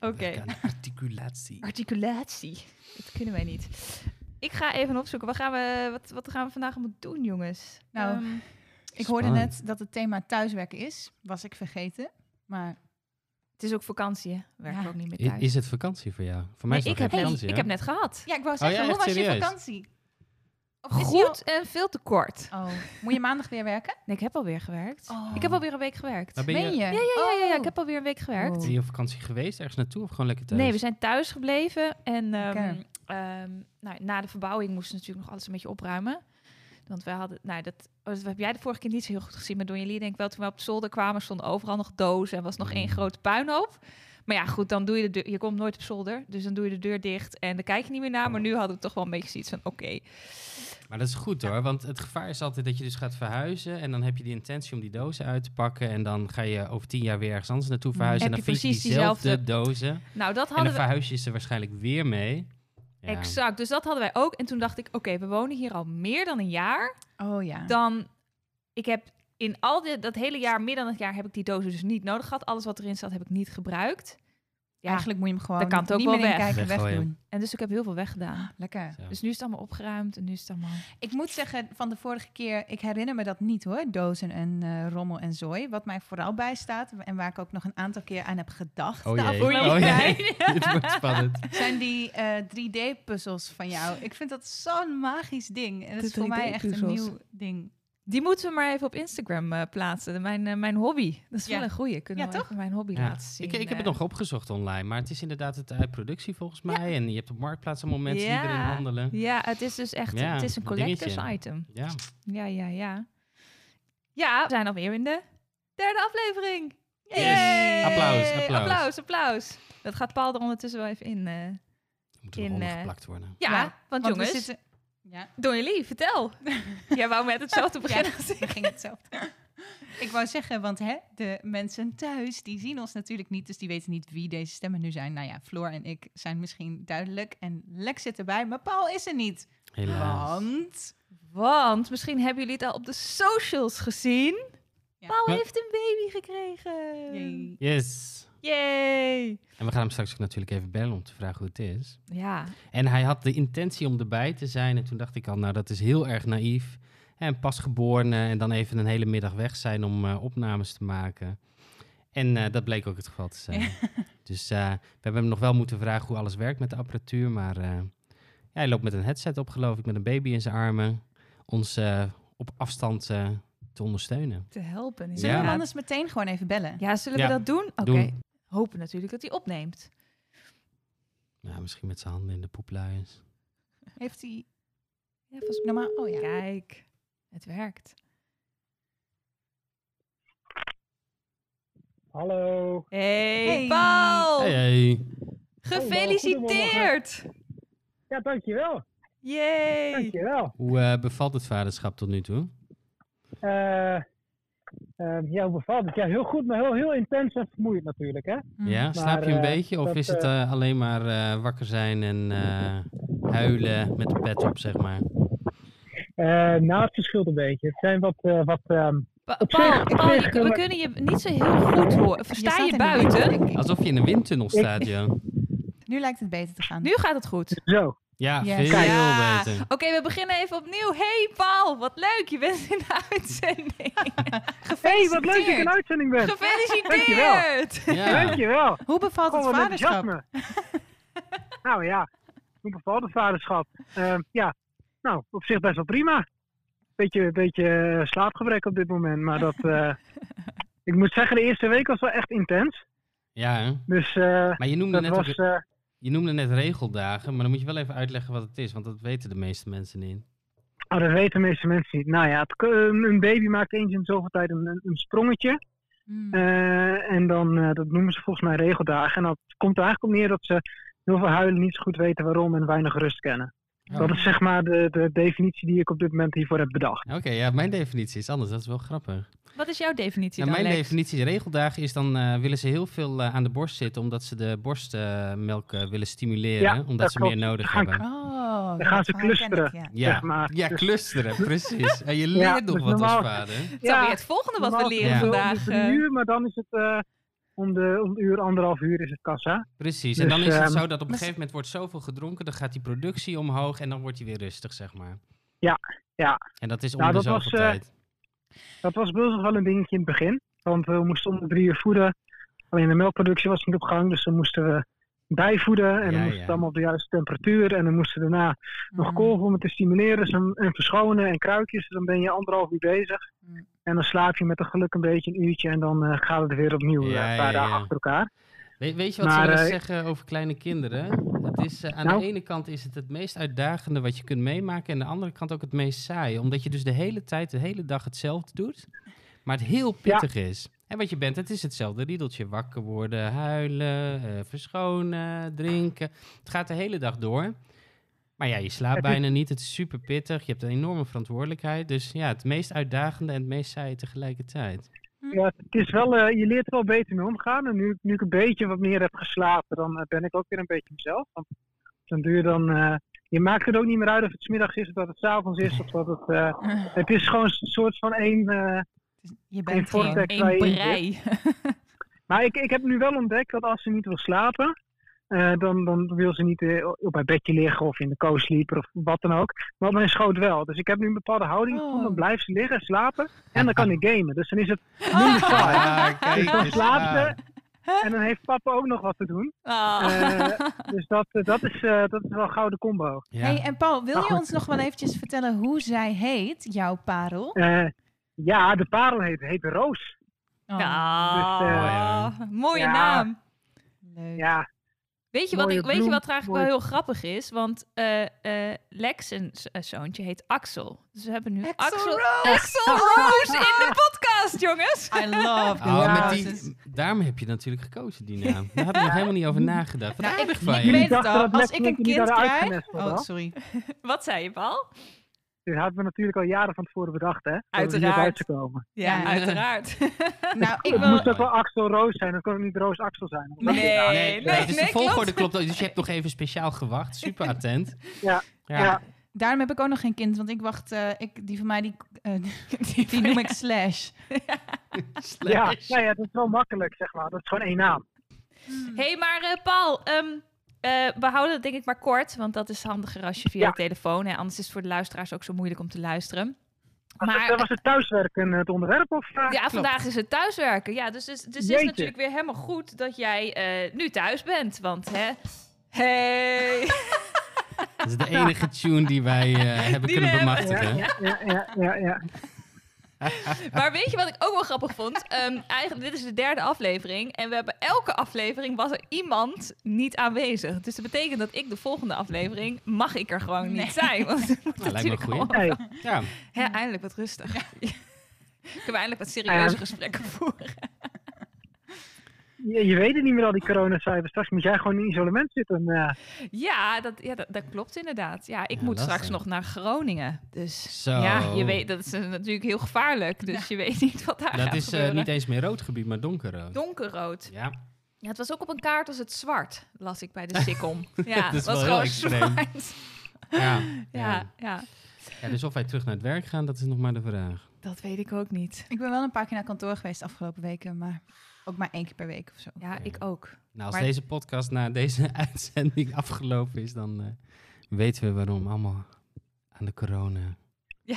Oké. Articulatie. Articulatie. Dat kunnen wij niet. Ik ga even opzoeken. Wat gaan we, wat, wat gaan we vandaag allemaal doen, jongens? Nou, Ehm, Ik hoorde net dat het thema thuiswerken is. Was ik vergeten. Maar het is ook vakantie, hè? Werken we Ja. ook niet meer thuis. Is het vakantie voor jou? Voor mij Nee, is ik, het heb nog geen net, vakantie, ik heb net gehad. ja, ik wou Oh zeggen, ja, hoe was je vakantie? Of al- Goed en veel te kort. Oh, moet je maandag weer werken? Nee, ik heb alweer gewerkt. Oh. Ik heb alweer een week gewerkt. Ben je, Meen je? Ja, ja, ja, ja, ja, Oh. ik heb alweer een week gewerkt. Oh. ben je op vakantie geweest? Ergens naartoe of gewoon lekker thuis? Nee, we zijn thuis gebleven. En ehm, ehm, nou, na de verbouwing moesten we natuurlijk nog alles een beetje opruimen. Want we hadden, nou, dat, oh, dat heb jij de vorige keer niet zo heel goed gezien. Maar door jullie denk ik wel, toen we op de zolder kwamen, stonden overal nog dozen en was nog één Mm. grote puinhoop. Maar ja, goed, dan doe je de deur, je komt nooit op zolder, dus dan doe je de deur dicht en dan kijk je niet meer naar. Maar nu hadden we toch wel een beetje zoiets van, oké, Maar dat is goed hoor, want het gevaar is altijd dat je dus gaat verhuizen en dan heb je de intentie om die dozen uit te pakken en dan ga je over tien jaar weer ergens anders naartoe verhuizen Mm. Heb en dan je vind je precies diezelfde diezelfde- dozen nou dat en hadden dan we verhuis je ze waarschijnlijk weer mee. Ja. exact. Dus dat hadden wij ook. En toen dacht ik, oké, we wonen hier al meer dan een jaar. Oh ja. dan ik heb in al dit, dat hele jaar, meer dan het jaar, heb ik die dozen dus niet nodig gehad. Alles wat erin zat, heb ik niet gebruikt. Ja, Eigenlijk moet je hem gewoon dan kan het ook niet wel meer in weg. kijken wegdoen. en dus ik heb heel veel weggedaan. Lekker. Zo. Dus nu is het allemaal opgeruimd en nu is het allemaal... Ik moet zeggen, van de vorige keer, ik herinner me dat niet hoor, dozen en eh, rommel en zooi. Wat mij vooral bijstaat en waar ik ook nog een aantal keer aan heb gedacht Oh de jee, oh jee. Dit wordt spannend. zijn die eh, 3D-puzzels van jou. Ik vind dat zo'n magisch ding. En dat De is voor mij echt een 3D-puzzels. nieuw ding. Die moeten we maar even op Instagram eh, plaatsen. Mijn, eh, mijn hobby. Dat is Ja. wel een goeie. Kunnen Ja, we toch? even mijn hobby Ja. laten zien. Ik, ik heb het eh. nog opgezocht online, maar het is inderdaad het uit productie volgens mij. En je hebt op Marktplaats allemaal mensen die erin handelen. Ja, het is dus echt Ja, het is een collectors dingetje. item. Ja, Ja, ja, ja. Ja, we zijn alweer in de derde aflevering. Yes. Applaus, applaus. applaus, applaus. Dat gaat Paul er ondertussen wel even in. eh. moet er In, ondergeplakt worden. Ja, Ja, want, Want jongens, we zitten... Ja, door jullie, vertel. Jij wou met hetzelfde beginnen. Ja, ik ging hetzelfde. ik wou zeggen, want hè, de mensen thuis, die zien ons natuurlijk niet, dus die weten niet wie deze stemmen nu zijn. Nou ja, Floor en ik zijn misschien duidelijk en Lex zit erbij, maar Paul is er niet. Helaas. Want... Want misschien hebben jullie het al op de socials gezien. Ja. Paul heeft een baby gekregen. Yes. Yay. En we gaan hem straks ook natuurlijk even bellen om te vragen hoe het is. Ja, En hij had de intentie om erbij te zijn. En toen dacht ik al, nou dat is heel erg naïef. En pasgeborene en dan even een hele middag weg zijn om eh, opnames te maken. En eh, dat bleek ook het geval te zijn. Dus eh, we hebben hem nog wel moeten vragen hoe alles werkt met de apparatuur. Maar eh, ja, hij loopt met een headset op geloof ik, met een baby in zijn armen. Ons eh, op afstand eh, te ondersteunen. te helpen. Zullen we anders meteen gewoon even bellen? Ja, zullen Ja, we dat doen? Oké. doen. Hopen natuurlijk dat hij opneemt. Ja, misschien met zijn handen in de poepluiers. Heeft hij... Ja, volgens Normaal... Oh ja. Kijk, het werkt. Hallo. Hey, Hey. Paul! Hey, hey. Gefeliciteerd! Ja, dankjewel. Yay! Dankjewel. Hoe eh, bevalt het vaderschap tot nu toe? Eh eh, ja, hoe bevalt het? Ja, heel goed, maar heel, heel intens en vermoeiend natuurlijk, hè? Ja, slaap je een eh, beetje? Of dat, is het eh, alleen maar eh, wakker zijn en eh, huilen met de pet op, zeg maar? Eh nou, het verschilt een beetje. Het zijn wat, eh, wat ehm, Pa- Paul, zich- we eh, kunnen je niet zo heel goed horen. Versta je, wind, buiten? Alsof je in een windtunnel staat, Jo. Nu lijkt het beter te gaan. Nu gaat het goed. zo. Ja, Yes. veel Ja. beter. Oké, we beginnen even opnieuw. Hey Paul, wat leuk. Je bent in de uitzending. hey, wat leuk dat ik in uitzending ben. Gefeliciteerd! Ja. Dankjewel. Hoe bevalt het Oh, vaderschap? nou ja, hoe bevalt het vaderschap? Ehm, ja, nou, op zich best wel prima. Beetje, beetje eh, slaapgebrek op dit moment, maar dat... eh, ik moet zeggen, de eerste week was wel echt intens. Ja, hè? Dus eh, maar je noemde, dat net was... ook- je noemde net regeldagen, maar dan moet je wel even uitleggen wat het is, want dat weten de meeste mensen niet. Oh, dat weten de meeste mensen niet. Nou ja, het, een een baby maakt eens in zoveel tijd een, een- sprongetje. Hm. Eh, en dan, eh, dat noemen ze volgens mij regeldagen. En dat komt er eigenlijk op neer dat ze heel veel huilen niet zo goed weten waarom en weinig rust kennen. Oh. Dat is zeg maar de, de definitie die ik op dit moment hiervoor heb bedacht. Oké, ja, mijn definitie is anders, dat is wel grappig. Wat is jouw definitie Nou, dan, mijn Lex? definitie regeldagen is dan eh, willen ze heel veel eh, aan de borst zitten, omdat ze de borstmelk eh, willen stimuleren, Ja, omdat dat ze meer nodig Gaan- hebben. Oh, Dan dat gaan ze ik, clusteren. ja. zeg maar. Ja, Dus- clusteren, precies. En je Ja, leert nog dus wat als normaal- vader. Dat is alweer het volgende wat we leren Ja. vandaag. uur, maar dan is het, eh, om de, om uur, anderhalf uur is het kassa. Precies. en Dus, dan is het ehm, zo dat op een gegeven moment wordt zoveel gedronken, dan gaat die productie omhoog en dan wordt hij weer rustig, zeg maar. Ja, ja. En dat is om Nou, de zoveel was, eh, tijd. Dat was bij ons nog wel een dingetje in het begin. Want we moesten om de drie uur voeden. Alleen de melkproductie was niet op gang, dus dan moesten we bijvoeden. En Ja, dan moest ja. het allemaal op de juiste temperatuur. En dan moesten we daarna nog Mm. kolven om het te stimuleren dus en, en verschonen en kruikjes. Dan ben je anderhalf uur bezig. Mm. En dan slaap je met een geluk een beetje een uurtje. En dan eh, gaat het weer opnieuw eh, ja, een paar dagen achter elkaar. Weet, weet je wat maar, ze eh, zeggen over kleine kinderen? Het is, aan Nou? de ene kant is het het meest uitdagende wat je kunt meemaken. En aan de andere kant ook het meest saaie. Omdat je dus de hele tijd, de hele dag hetzelfde doet. Maar het heel pittig is. En wat je bent, het is hetzelfde riedeltje. Wakker worden, huilen, verschonen, drinken. Het gaat de hele dag door. Maar ja, je slaapt bijna niet. Het is super pittig. Je hebt een enorme verantwoordelijkheid. Dus ja, het meest uitdagende en het meest saaie tegelijkertijd. Ja, het is wel, eh, je leert er wel beter mee omgaan. En nu, nu ik een beetje wat meer heb geslapen, dan eh, ben ik ook weer een beetje mezelf. Want dan doe je dan... eh, je maakt het ook niet meer uit of het 's middags is of dat het 's avonds is. Of dat het, eh, het is gewoon een soort van één... eh, Je bent je in brei. Maar ik, ik heb nu wel ontdekt dat als ze niet wil slapen, eh, dan, dan wil ze niet eh, op haar bedje liggen of in de co-sleeper of wat dan ook. Maar op mijn schoot wel. Dus ik heb nu een bepaalde houding Oh. gevonden. Dan blijft ze liggen, slapen en dan kan ik gamen. Dus dan is het minder saai. Ah, Dus dan slaapt ze en dan heeft papa ook nog wat te doen. Ah. Eh, dus dat, dat, is, eh, dat is wel een gouden combo. Ja. Hey, en Paul, wil Nou, je ons nog wel eventjes vertellen hoe zij heet, jouw parel? Eh, ja, de parel heet, heet Roos. Oh, Ja, Dus, mooie ja. naam. leuk. Ja, Weet je wat, ik, weet je wat eigenlijk mooi. wel heel grappig is? Want eh, eh, Lex, een zoontje, heet Axel. Dus we hebben nu Axel Axel, Rose. Axel Rose in de podcast, jongens. I love the Oh, met die, daarom heb je natuurlijk gekozen, die naam. Daar had ik nog helemaal niet over nagedacht. Wat Nou, ik, van ik weet het al. Als ik een kind krijg... Oh, sorry. Wat zei je, Paul? Dit hadden we natuurlijk al jaren van tevoren bedacht, hè? Dat Uiteraard. komen. Ja, Ja. uiteraard. Nou, ik Het wil... moest ook wel Axel Roos zijn, dan kon het niet Roos Axel zijn. Nee, nee, Nee, nee, dus de volgorde klopt. ook. Dus je hebt nog even speciaal gewacht. Super attent. Ja, Ja. ja. Daarom heb ik ook nog geen kind, want ik wacht... eh, ik, die van mij, die, eh, die noem ik Slash. Ja, Slash. nou ja, dat is wel makkelijk, zeg maar. Dat is gewoon één naam. Hé, hey, maar eh, Paul, ehm, eh, we houden het denk ik maar kort, want dat is handiger als je via Ja. de telefoon. Hè? Anders is het voor de luisteraars ook zo moeilijk om te luisteren. Was, Maar- het, was het thuiswerken het onderwerp? Of, eh? Ja, vandaag is het thuiswerken. Ja, dus, dus, dus het is Jeetje. natuurlijk weer helemaal goed dat jij eh, nu thuis bent. Want hè. Hey! Dat is de enige tune die wij eh, hebben Die kunnen bemachtigen. ja, ja, ja, ja, ja. maar weet je wat ik ook wel grappig vond? Ehm, eigenlijk, dit is de derde aflevering. En we hebben elke aflevering was er iemand niet aanwezig. Dus dat betekent dat ik de volgende aflevering mag ik er gewoon Nee. niet zijn. Want moet Nou, lijkt me Hey, Ja, Hè, eindelijk wat rustig. Kunnen we eindelijk wat serieuze Ja. gesprekken voeren. Je, je weet het niet meer al die coronacijfers. Straks moet jij gewoon in isolement zitten. eh. Ja, dat, ja dat, dat klopt inderdaad. Ja, ik Ja, moet lastig. straks nog naar Groningen. Dus Zo. ja, je weet, dat is eh, natuurlijk heel gevaarlijk. Dus je weet niet wat daar dat gaat is eh, gebeuren. niet eens meer rood gebied, maar donkerrood. Donkerrood. Ja, Ja, het was ook op een kaart als het zwart, las ik bij de Sikkom. Ja, Dat is het was gewoon extreem. zwart. ja, Ja, ja. ja, ja. Dus of wij terug naar het werk gaan, dat is nog maar de vraag. dat weet ik ook niet. Ik ben wel een paar keer naar kantoor geweest de afgelopen weken, maar ook maar één keer per week of zo. Ja, ik ook. Nou, als Maar- deze podcast na deze uitzending afgelopen is, dan eh, weten we waarom. Allemaal aan de corona. Ja,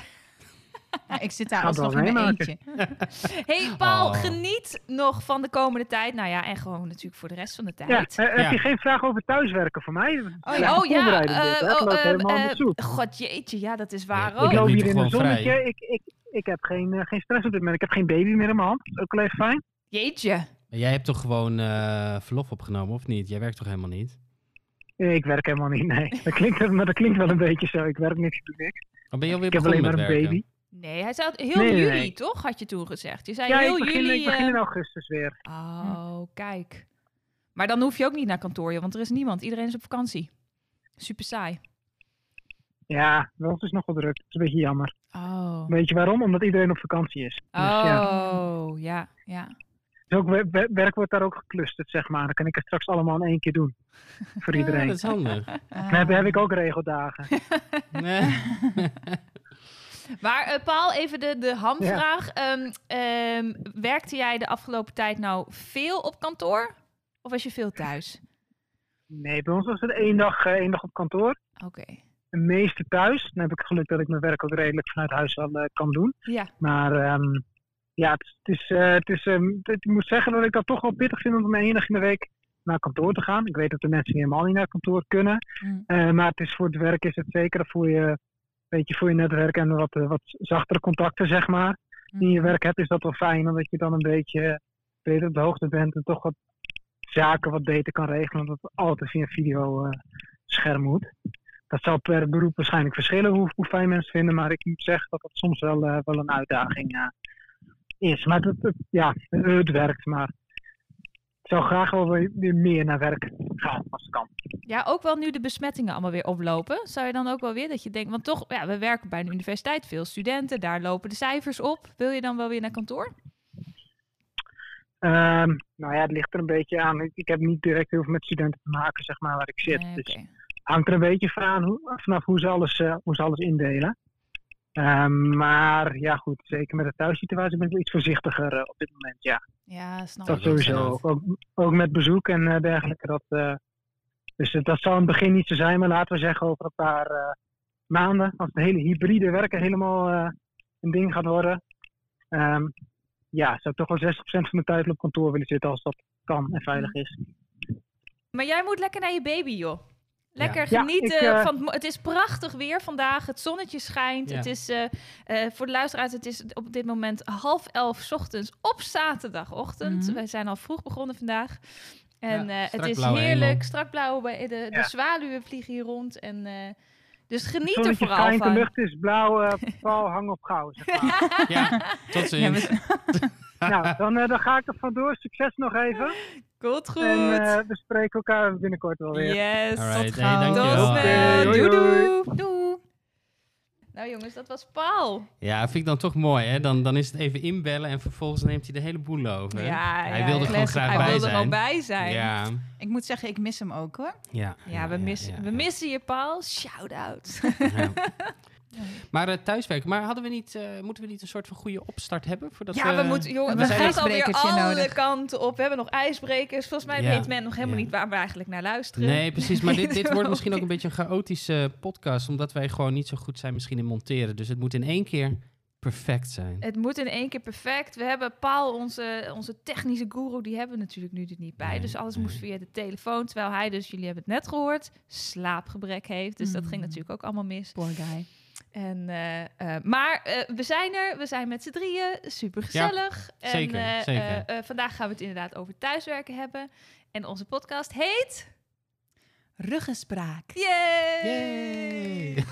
ik zit daar alsnog in mijn eentje. hey Paul, Oh. geniet nog van de komende tijd. Nou ja, en gewoon natuurlijk voor de rest van de tijd. Ja, eh, heb Ja. je geen vraag over thuiswerken voor mij? Oh ja, oh, ja. Eh, oh, eh, eh. God jeetje, ja, dat is waar Ja, ook. Ik loop hier in een zonnetje. Ik, ik, ik heb geen, geen stress op dit moment. Ik heb geen baby meer in mijn hand. Dat is ook wel even fijn. Jeetje. Maar jij hebt toch gewoon eh, verlof opgenomen, of niet? Jij werkt toch helemaal niet? Eh, Ik werk helemaal niet, nee. Dat klinkt, maar dat klinkt wel een beetje zo. Ik werk niks, ik doe niks. Of ben je alweer Ik heb alleen maar een werken? baby. Nee, hij zei heel Nee, juli, nee. toch? Had je toen gezegd. Je zei Ja, heel ik begin, juli. ik begin in augustus weer. Oh, kijk. Maar dan hoef je ook niet naar kantoor, want er is niemand. Iedereen is op vakantie. Super saai. Ja, wel het is nog wel druk. Dat is een beetje jammer. Oh. Weet je waarom? Omdat iedereen op vakantie is. Dus ja. Oh, ja, ja. Dus ook wer- wer- werk wordt daar ook geclusterd, zeg maar. Dan kan ik het straks allemaal in één keer doen. Voor Ja, iedereen. dat is handig. Dan heb, heb ik ook regeldagen. Nee. Maar eh, Paul, even de, de hamvraag. Ehm, ehm, werkte jij de afgelopen tijd nou veel op kantoor? Of was je veel thuis? Nee, bij ons was het één dag, eh, één dag op kantoor. Oké. De meeste thuis. Dan heb ik geluk dat ik mijn werk ook redelijk vanuit huis al eh, kan doen. Ja. Maar ehm, ja, het, het is, eh, het is, ehm, het- ik moet zeggen dat ik dat toch wel pittig vind om één dag in de week naar kantoor te gaan. Ik weet dat de mensen niet helemaal niet naar kantoor kunnen. Mm. Eh, maar het is voor het werk is het zeker voor je, weet je, voor je netwerk en wat, eh, wat zachtere contacten, zeg maar. Die in je werk hebt, is dat wel fijn. Omdat je dan een beetje beter op de hoogte bent en toch wat zaken wat beter kan regelen. Omdat het altijd via een video eh, scherm moet. Dat zal per beroep waarschijnlijk verschillen hoe, hoe fijn mensen vinden. Maar ik moet zeggen dat dat soms wel, eh, wel een uitdaging eh, is. Maar het, het- ja, het werkt. Maar ik zou graag wel weer meer naar werk gaan als het kan. Ja, ook wel nu de besmettingen allemaal weer oplopen. Zou je dan ook wel weer dat je denkt, want toch, ja, we werken bij een universiteit, veel studenten, daar lopen de cijfers op. Wil je dan wel weer naar kantoor? Ehm, nou ja, het ligt er een beetje aan. Ik, ik heb niet direct heel veel met studenten te maken, zeg maar, waar ik zit. Nee, Dus hangt er een beetje van hoe, vanaf hoe ze alles, eh, hoe ze alles indelen. Ehm, maar ja, goed, zeker met de thuissituatie ben ik wel iets voorzichtiger eh, op dit moment. Ja, Ja, snap dat ik. sowieso. Ook, ook, ook met bezoek en eh, dergelijke. Dat, eh, dus dat zal in het begin niet zo zijn, maar laten we zeggen over een paar eh, maanden, als het hele hybride werken helemaal eh, een ding gaat worden. ehm, ja, zou ik toch wel 60% van mijn tijd op kantoor willen zitten als dat kan en veilig is. Maar jij moet lekker naar je baby, joh. Lekker Ja, genieten. ik, eh, van het, is prachtig weer vandaag. Het zonnetje schijnt. Ja. Het is eh, eh, voor de luisteraars, het is op dit moment half elf 's ochtends op zaterdagochtend. Mhm. Wij zijn al vroeg begonnen vandaag. En Ja, eh, het is heerlijk. hemel. Strak blauw. bij De, de Ja. zwaluwen vliegen hier rond. En, eh, dus geniet er Zonnetje vooral schijnt, de van. lucht is blauw, eh Paul hang op gauw. Zeg maar. Ja, tot Ja, ziens. we- nou, dan, dan ga ik er vandoor. Succes nog even. Goed, goed. En eh, we spreken elkaar binnenkort wel weer. yes. Alright, tot gauw. Tot snel. Doei, doei. Nou jongens, dat was Paul. Ja, vind ik dan toch mooi, hè? Dan, dan is het even inbellen en vervolgens neemt hij de hele boel over. Ja, hij ja, wilde ja. gewoon graag Hij bij wilde zijn. er gewoon bij zijn. Ja, Ik moet zeggen, ik mis hem ook hoor. ja, Ja, we, missen, ja, we missen je, Paul. Shout-out. Ja. Maar eh, thuiswerken, maar hadden we niet, eh, moeten we niet een soort van goede opstart hebben? Voordat ja, we moeten, we we zijn gaan alweer alle nodig. kanten op. We hebben nog ijsbrekers. Volgens mij Ja, weet men nog helemaal ja. niet waar we eigenlijk naar luisteren. Nee, precies. Maar dit, dit wordt misschien ook een beetje een chaotische podcast, omdat wij gewoon niet zo goed zijn misschien in monteren. Dus het moet in één keer perfect zijn. Het moet in één keer perfect. We hebben Paul, onze, onze technische guru, die hebben we natuurlijk nu er niet bij. Nee, dus alles nee. moest via de telefoon. Terwijl hij dus, jullie hebben het net gehoord, slaapgebrek heeft. Dus dat ging Mm. natuurlijk ook allemaal mis. Poor guy. En, eh, eh, maar eh, we zijn er, we zijn met z'n drieën, super gezellig. en, zeker, eh, zeker. eh, eh, vandaag gaan we het inderdaad over thuiswerken hebben. En onze podcast heet... Ruggespraak. Yay! Yay!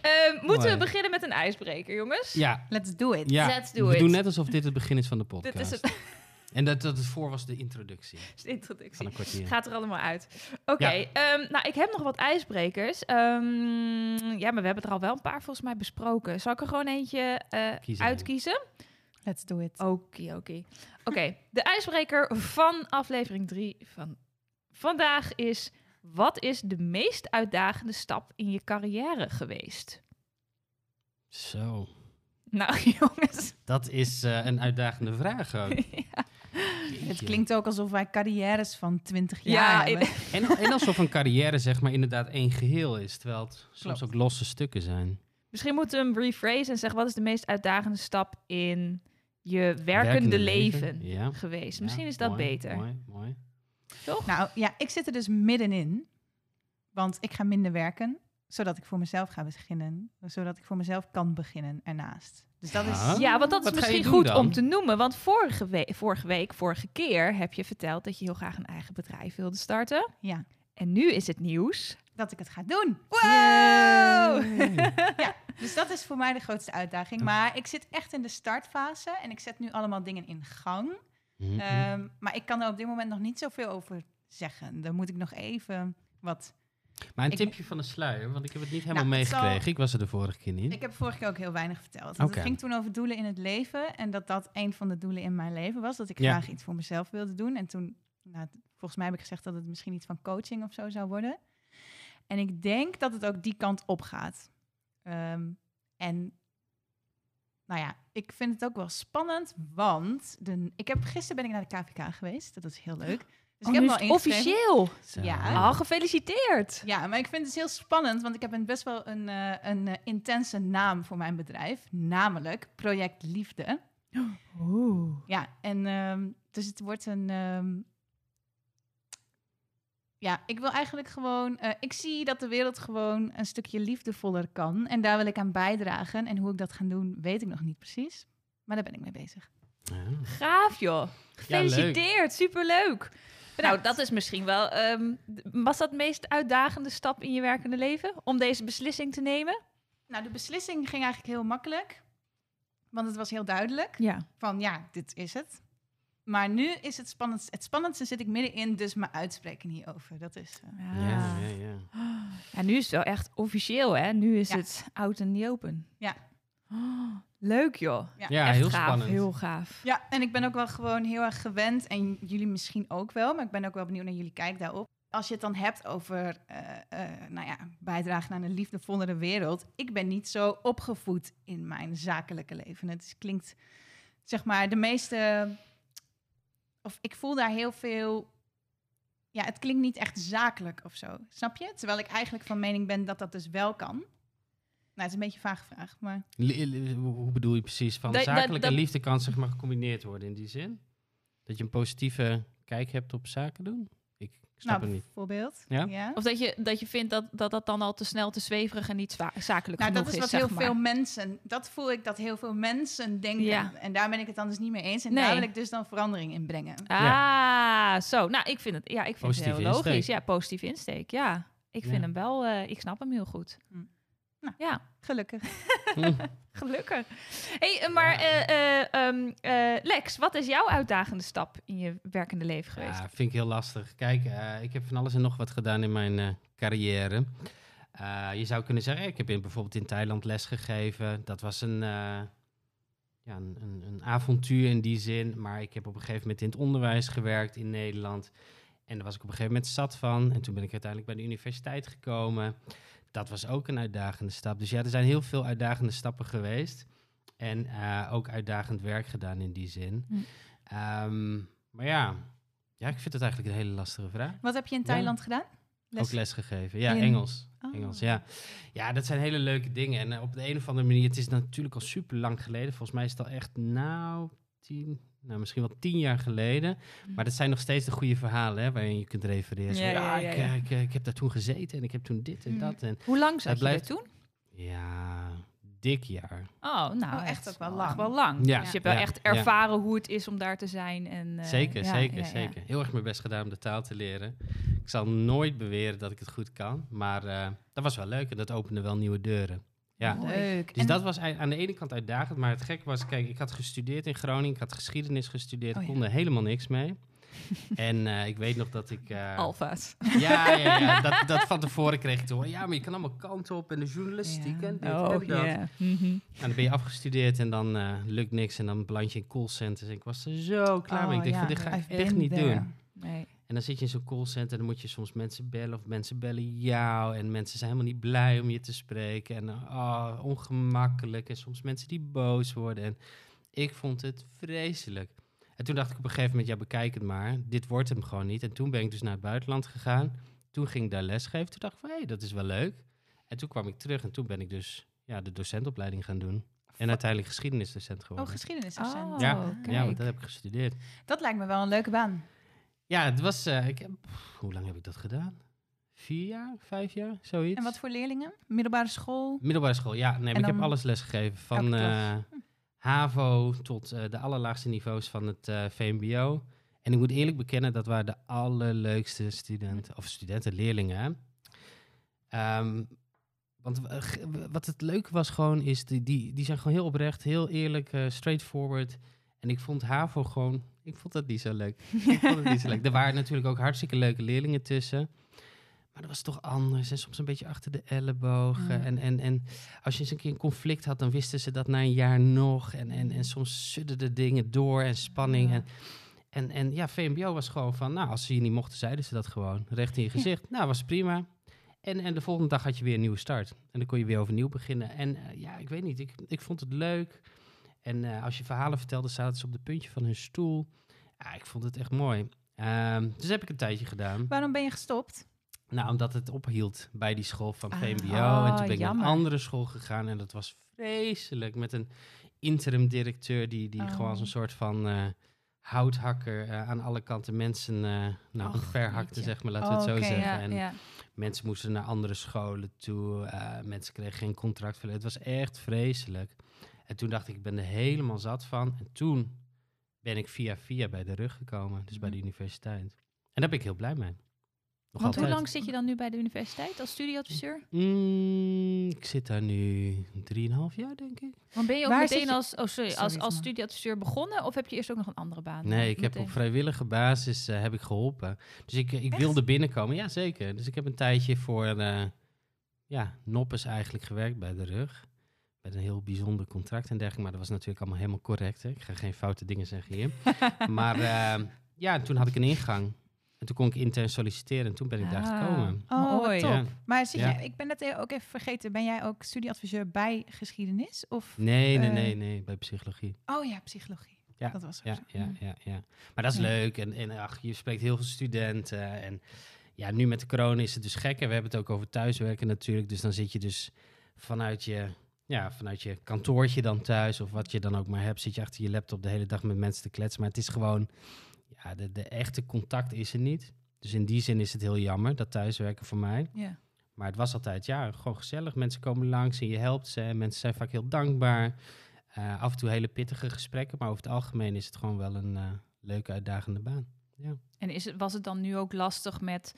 Eh, moeten Mooi. we beginnen met een ijsbreker, jongens? ja, Let's do it. ja. Let's do we it. doen net alsof dit het begin is van de Dit podcast. is het, En dat, dat het voor was de introductie de introductie. van een kwartier. Gaat er allemaal uit. Oké, Ja. ehm, nou, ik heb nog wat ijsbrekers. Ehm, ja, maar we hebben er al wel een paar volgens mij besproken. Zal ik er gewoon eentje eh, uitkiezen? Let's do it. Oké, oké. Oké, de ijsbreker van aflevering 3 van vandaag is... Wat is de meest uitdagende stap in je carrière geweest? Zo, Nou, jongens. dat is eh, een uitdagende vraag ook. ja. Het klinkt ook alsof wij carrières van 20 jaar Ja, hebben. En, en alsof een carrière zeg maar inderdaad één geheel is, terwijl het soms Klopt. ook losse stukken zijn. Misschien moeten we hem rephrase en zeggen... wat is de meest uitdagende stap in je werkende, leven, Ja. geweest? Ja, Misschien is dat mooi, beter. Mooi, mooi. Toch? Nou ja, ik zit er dus middenin. Want ik ga minder werken, zodat ik voor mezelf ga beginnen. Zodat ik voor mezelf kan beginnen ernaast. Dus dat is... Ja. Ja, want dat is Wat misschien goed dan? om te noemen. Want vorige, we- vorige week, vorige keer heb je verteld dat je heel graag een eigen bedrijf wilde starten. Ja, En nu is het nieuws. dat ik het ga doen. Wow! Ja, dus dat is voor mij de grootste uitdaging. Maar ik zit echt in de startfase en ik zet nu allemaal dingen in gang. Mhm. Ehm, maar ik kan er op dit moment nog niet zoveel over zeggen. Dan moet ik nog even wat... maar een ik- tipje van de sluier, want ik heb het niet helemaal Nou, zal- meegekregen. Ik was er de vorige keer niet. Ik heb vorige keer ook heel weinig verteld. Het ging toen over doelen in het leven. En dat dat een van de doelen in mijn leven was. Dat ik Ja. graag iets voor mezelf wilde doen. En toen, nou, volgens mij heb ik gezegd dat het misschien iets van coaching of zo zou worden. En ik denk dat het ook die kant op gaat. Ehm, en nou ja, ik vind het ook wel spannend, want de, ik heb, gisteren ben ik naar de KVK geweest. Dat is heel leuk. Dus Oh, ik nu heb is al het ingeschreven. officieel. Zo. Ja. Oh, gefeliciteerd. Ja, maar ik vind het dus heel spannend, want ik heb een best wel een, eh, een eh, intense naam voor mijn bedrijf, namelijk Project Liefde. Oeh. Ja, en ehm, dus het wordt een. ehm, ja, ik wil eigenlijk gewoon. eh, ik zie dat de wereld gewoon een stukje liefdevoller kan. En daar wil ik aan bijdragen. En hoe ik dat ga doen, weet ik nog niet precies. Maar daar ben ik mee bezig. Ja. Gaaf, joh. Gefeliciteerd. Superleuk. Nou, dat is misschien wel... ehm, was dat de meest uitdagende stap in je werkende leven? Om deze beslissing te nemen? Nou, de beslissing ging eigenlijk heel makkelijk. Want het was heel duidelijk. Ja. Van ja, dit is het. Maar nu is het spannendste. Het spannendste zit ik middenin, dus me uitspreken hierover. Dat is. eh, Ja, ja, ja. Ja, nu is het wel echt officieel, hè? Nu is Ja. het oud en niet open. Ja. Oh, leuk, joh. Ja, Ja, echt heel gaaf. spannend. Heel gaaf. Ja, en ik ben ook wel gewoon heel erg gewend. En jullie misschien ook wel. Maar ik ben ook wel benieuwd naar jullie kijk daarop. Als je het dan hebt over eh, eh, nou ja, bijdragen aan een liefdevollere wereld. Ik ben niet zo opgevoed in mijn zakelijke leven. Het klinkt, zeg maar, de meeste. Of ik voel daar heel veel. Ja, het klinkt niet echt zakelijk of zo. Snap je? Terwijl ik eigenlijk van mening ben dat dat dus wel kan. Nou, het is een beetje een vage vraag, maar... Hoe bedoel je precies? Van Dat- dat- zakelijk en dat- liefde kan zeg maar gecombineerd worden in die zin? Dat je een positieve kijk hebt op zaken doen? Ik snap nou, het niet. bijvoorbeeld. Ja? Of dat je, dat je vindt dat, dat dat dan al te snel te zweverig en niet zakelijk Nou, genoeg dat is is, wat heel maar. veel mensen, dat voel ik dat heel veel mensen denken. Ja. En daar ben ik het dan dus niet mee eens. En Nee. daar wil ik dus dan verandering in brengen. Ah, zo. Nou, ik vind het, ja, ik vind Positieve het heel logisch. insteek. Ja, positief insteek. Ja, ik vind Ja. hem wel, eh, ik snap hem heel goed. Hm. Nou. Ja, Gelukkig. gelukkig. hey, eh, maar Ja. eh, eh, ehm, eh, Lex, wat is jouw uitdagende stap in je werkende leven geweest? Ja, vind ik heel lastig. Kijk, eh, ik heb van alles en nog wat gedaan in mijn eh, carrière. Eh, je zou kunnen zeggen, ik heb in, bijvoorbeeld in Thailand lesgegeven. Dat was een, eh, ja, een, een, een avontuur in die zin. Maar ik heb op een gegeven moment in het onderwijs gewerkt in Nederland. En daar was ik op een gegeven moment zat van. En toen ben ik uiteindelijk bij de universiteit gekomen. Dat was ook een uitdagende stap. Dus ja, er zijn heel veel uitdagende stappen geweest. En eh, ook uitdagend werk gedaan in die zin. Hm. Ehm, maar ja, ja, ik vind het eigenlijk een hele lastige vraag. Wat heb je in Ja. Thailand gedaan? Ook les gegeven. Ja, In- Engels. Oh. Engels, ja. Ja, dat zijn hele leuke dingen. En eh, op de een of andere manier, het is natuurlijk al super lang geleden. Volgens mij is het al echt, nou, tien, nou misschien wel tien jaar geleden. Maar dat zijn nog steeds de goede verhalen, hè, waarin je kunt refereren. Zo, Ja, Ja, ja, ja, ik, eh, Ik, eh, ik heb daar toen gezeten en ik heb toen dit en Mhm. dat. En Hoe lang zat er blijft- toen? ja, dik jaar. Oh, nou, Oh, echt ook wel lang. wel lang. Ja. Dus je hebt wel Ja. echt Ja. ervaren hoe het is om daar te zijn. En, eh, zeker, ja, zeker, ja, ja. zeker. Heel erg mijn best gedaan om de taal te leren. Ik zal nooit beweren dat ik het goed kan. Maar eh, dat was wel leuk en dat opende wel nieuwe deuren. Ja. Leuk. Dus En- dat was aan de ene kant uitdagend, maar het gek was, kijk, ik had gestudeerd in Groningen, ik had geschiedenis gestudeerd, Oh ik ja. kon er helemaal niks mee. en eh, ik weet nog dat ik... eh, Alfa's. ja, ja, ja dat, dat van tevoren kreeg ik te horen. Ja, maar je kan allemaal kanten op en de journalistiek Ja. en dit Oh, en dat. ja. Mhm. En dan ben je afgestudeerd en dan eh, lukt niks en dan beland je in callcenters. En ik was er zo klaar mee. Ik Oh, denk ja. van, dit ga ik echt niet there. doen. Nee. En dan zit je in zo'n callcenter en dan moet je soms mensen bellen of mensen bellen jou. En mensen zijn helemaal niet blij om je te spreken. En oh, ongemakkelijk. En soms mensen die boos worden. En ik vond het vreselijk. En toen dacht ik op een gegeven moment, ja bekijk het maar. Dit wordt hem gewoon niet. En toen ben ik dus naar het buitenland gegaan. Toen ging ik daar lesgeven. Toen dacht ik van, hé, hey, dat is wel leuk. En toen kwam ik terug en toen ben ik dus ja, de docentopleiding gaan doen. En uiteindelijk geschiedenisdocent Oh, geworden. geschiedenisdocent. Oh, ja, kijk. ja, want dat heb ik gestudeerd. Dat lijkt me wel een leuke baan. Ja, het was. eh, ik pff, hoe lang heb ik dat gedaan? Vier jaar, vijf jaar, zoiets. En wat voor leerlingen? Middelbare school? Middelbare school, ja. Nee, ik heb alles lesgegeven. Van eh, HAVO tot eh, de allerlaagste niveaus van het VMBO. En ik moet eerlijk bekennen, dat waren de allerleukste studenten, of studenten, leerlingen. Ehm, want wat het leuke was gewoon, is die, die, die zijn gewoon heel oprecht, heel eerlijk, straightforward. En ik vond HAVO gewoon, ik vond dat niet zo leuk. ik vond het niet zo leuk. Er waren natuurlijk ook hartstikke leuke leerlingen tussen. Maar dat was toch anders en soms een beetje achter de ellebogen. En, en, en als je eens een keer een conflict had, dan wisten ze dat na een jaar nog. En, en, en soms sudderden dingen door en spanning. Ja. En, en, en ja, VMBO was gewoon van, nou, als ze hier niet mochten, zeiden ze dat gewoon. Recht in je gezicht. Nou, was prima. En, en de volgende dag had je weer een nieuwe start. En dan kon je weer overnieuw beginnen. En eh, ja, ik weet niet, ik, ik vond het leuk. En eh, als je verhalen vertelde, zaten ze op de puntje van hun stoel. Ja, ik vond het echt mooi. Ehm, dus heb ik een tijdje gedaan. Waarom ben je gestopt? Nou, omdat het ophield bij die school van Ah, VMBO. oh, en toen ben ik naar een andere school gegaan. En dat was vreselijk. Met een interim directeur die, die Oh. gewoon als een soort van eh, houthakker eh, aan alle kanten mensen uh, nou, Och, verhakte, zeg maar. Laten we het zo Oké, zeggen. Ja, en ja. mensen moesten naar andere scholen toe. mensen kregen geen contract. Het was echt vreselijk. En toen dacht ik, ik ben er helemaal zat van. En toen ben ik via via bij de rug gekomen. Dus bij de universiteit. En daar ben ik heel blij mee. Nog Want hoe lang zit je dan nu bij de universiteit als studieadviseur? Mm, ik zit daar nu 3,5 jaar, denk ik. Want ben je ook Waar meteen je- als, oh sorry, Sorry, als, als studieadviseur begonnen? Of heb je eerst ook nog een andere baan? Nee, ik heb op vrijwillige basis eh, heb ik geholpen. Dus ik, ik Echt? wilde binnenkomen. Ja, zeker. Dus ik heb een tijdje voor eh ja, Noppes eigenlijk gewerkt bij de rug. Met een heel bijzonder contract en dergelijke. Maar dat was natuurlijk allemaal helemaal correct. Hè? Ik ga geen foute dingen zeggen hier. maar eh, ja, toen had ik een ingang. En toen kon ik intern solliciteren en toen ben ik daar Ah. gekomen. Oh, Mooi. Ja. Maar zit Ja. je, ik ben net e- ook even vergeten, ben jij ook studieadviseur bij geschiedenis? Of, Nee, nee, Eh, nee, nee, bij psychologie. oh ja, psychologie. Ja, Dat was ook Ja, zo. ja, ja, ja. Maar dat is Ja. leuk. En, en ach, je spreekt heel veel studenten. En ja, nu met de corona is het dus gek. En we hebben het ook over thuiswerken natuurlijk. Dus dan zit je dus vanuit je, ja, vanuit je kantoortje dan thuis. Of wat je dan ook maar hebt. Zit je achter je laptop de hele dag met mensen te kletsen. Maar het is gewoon, ja, de, de echte contact is er niet. Dus in die zin is het heel jammer, dat thuiswerken voor mij. Ja. Maar het was altijd, ja, gewoon gezellig. Mensen komen langs en je helpt ze. En mensen zijn vaak heel dankbaar. Eh, af en toe hele pittige gesprekken. Maar over het algemeen is het gewoon wel een eh, leuke, uitdagende baan. En is het, was het dan nu ook lastig met...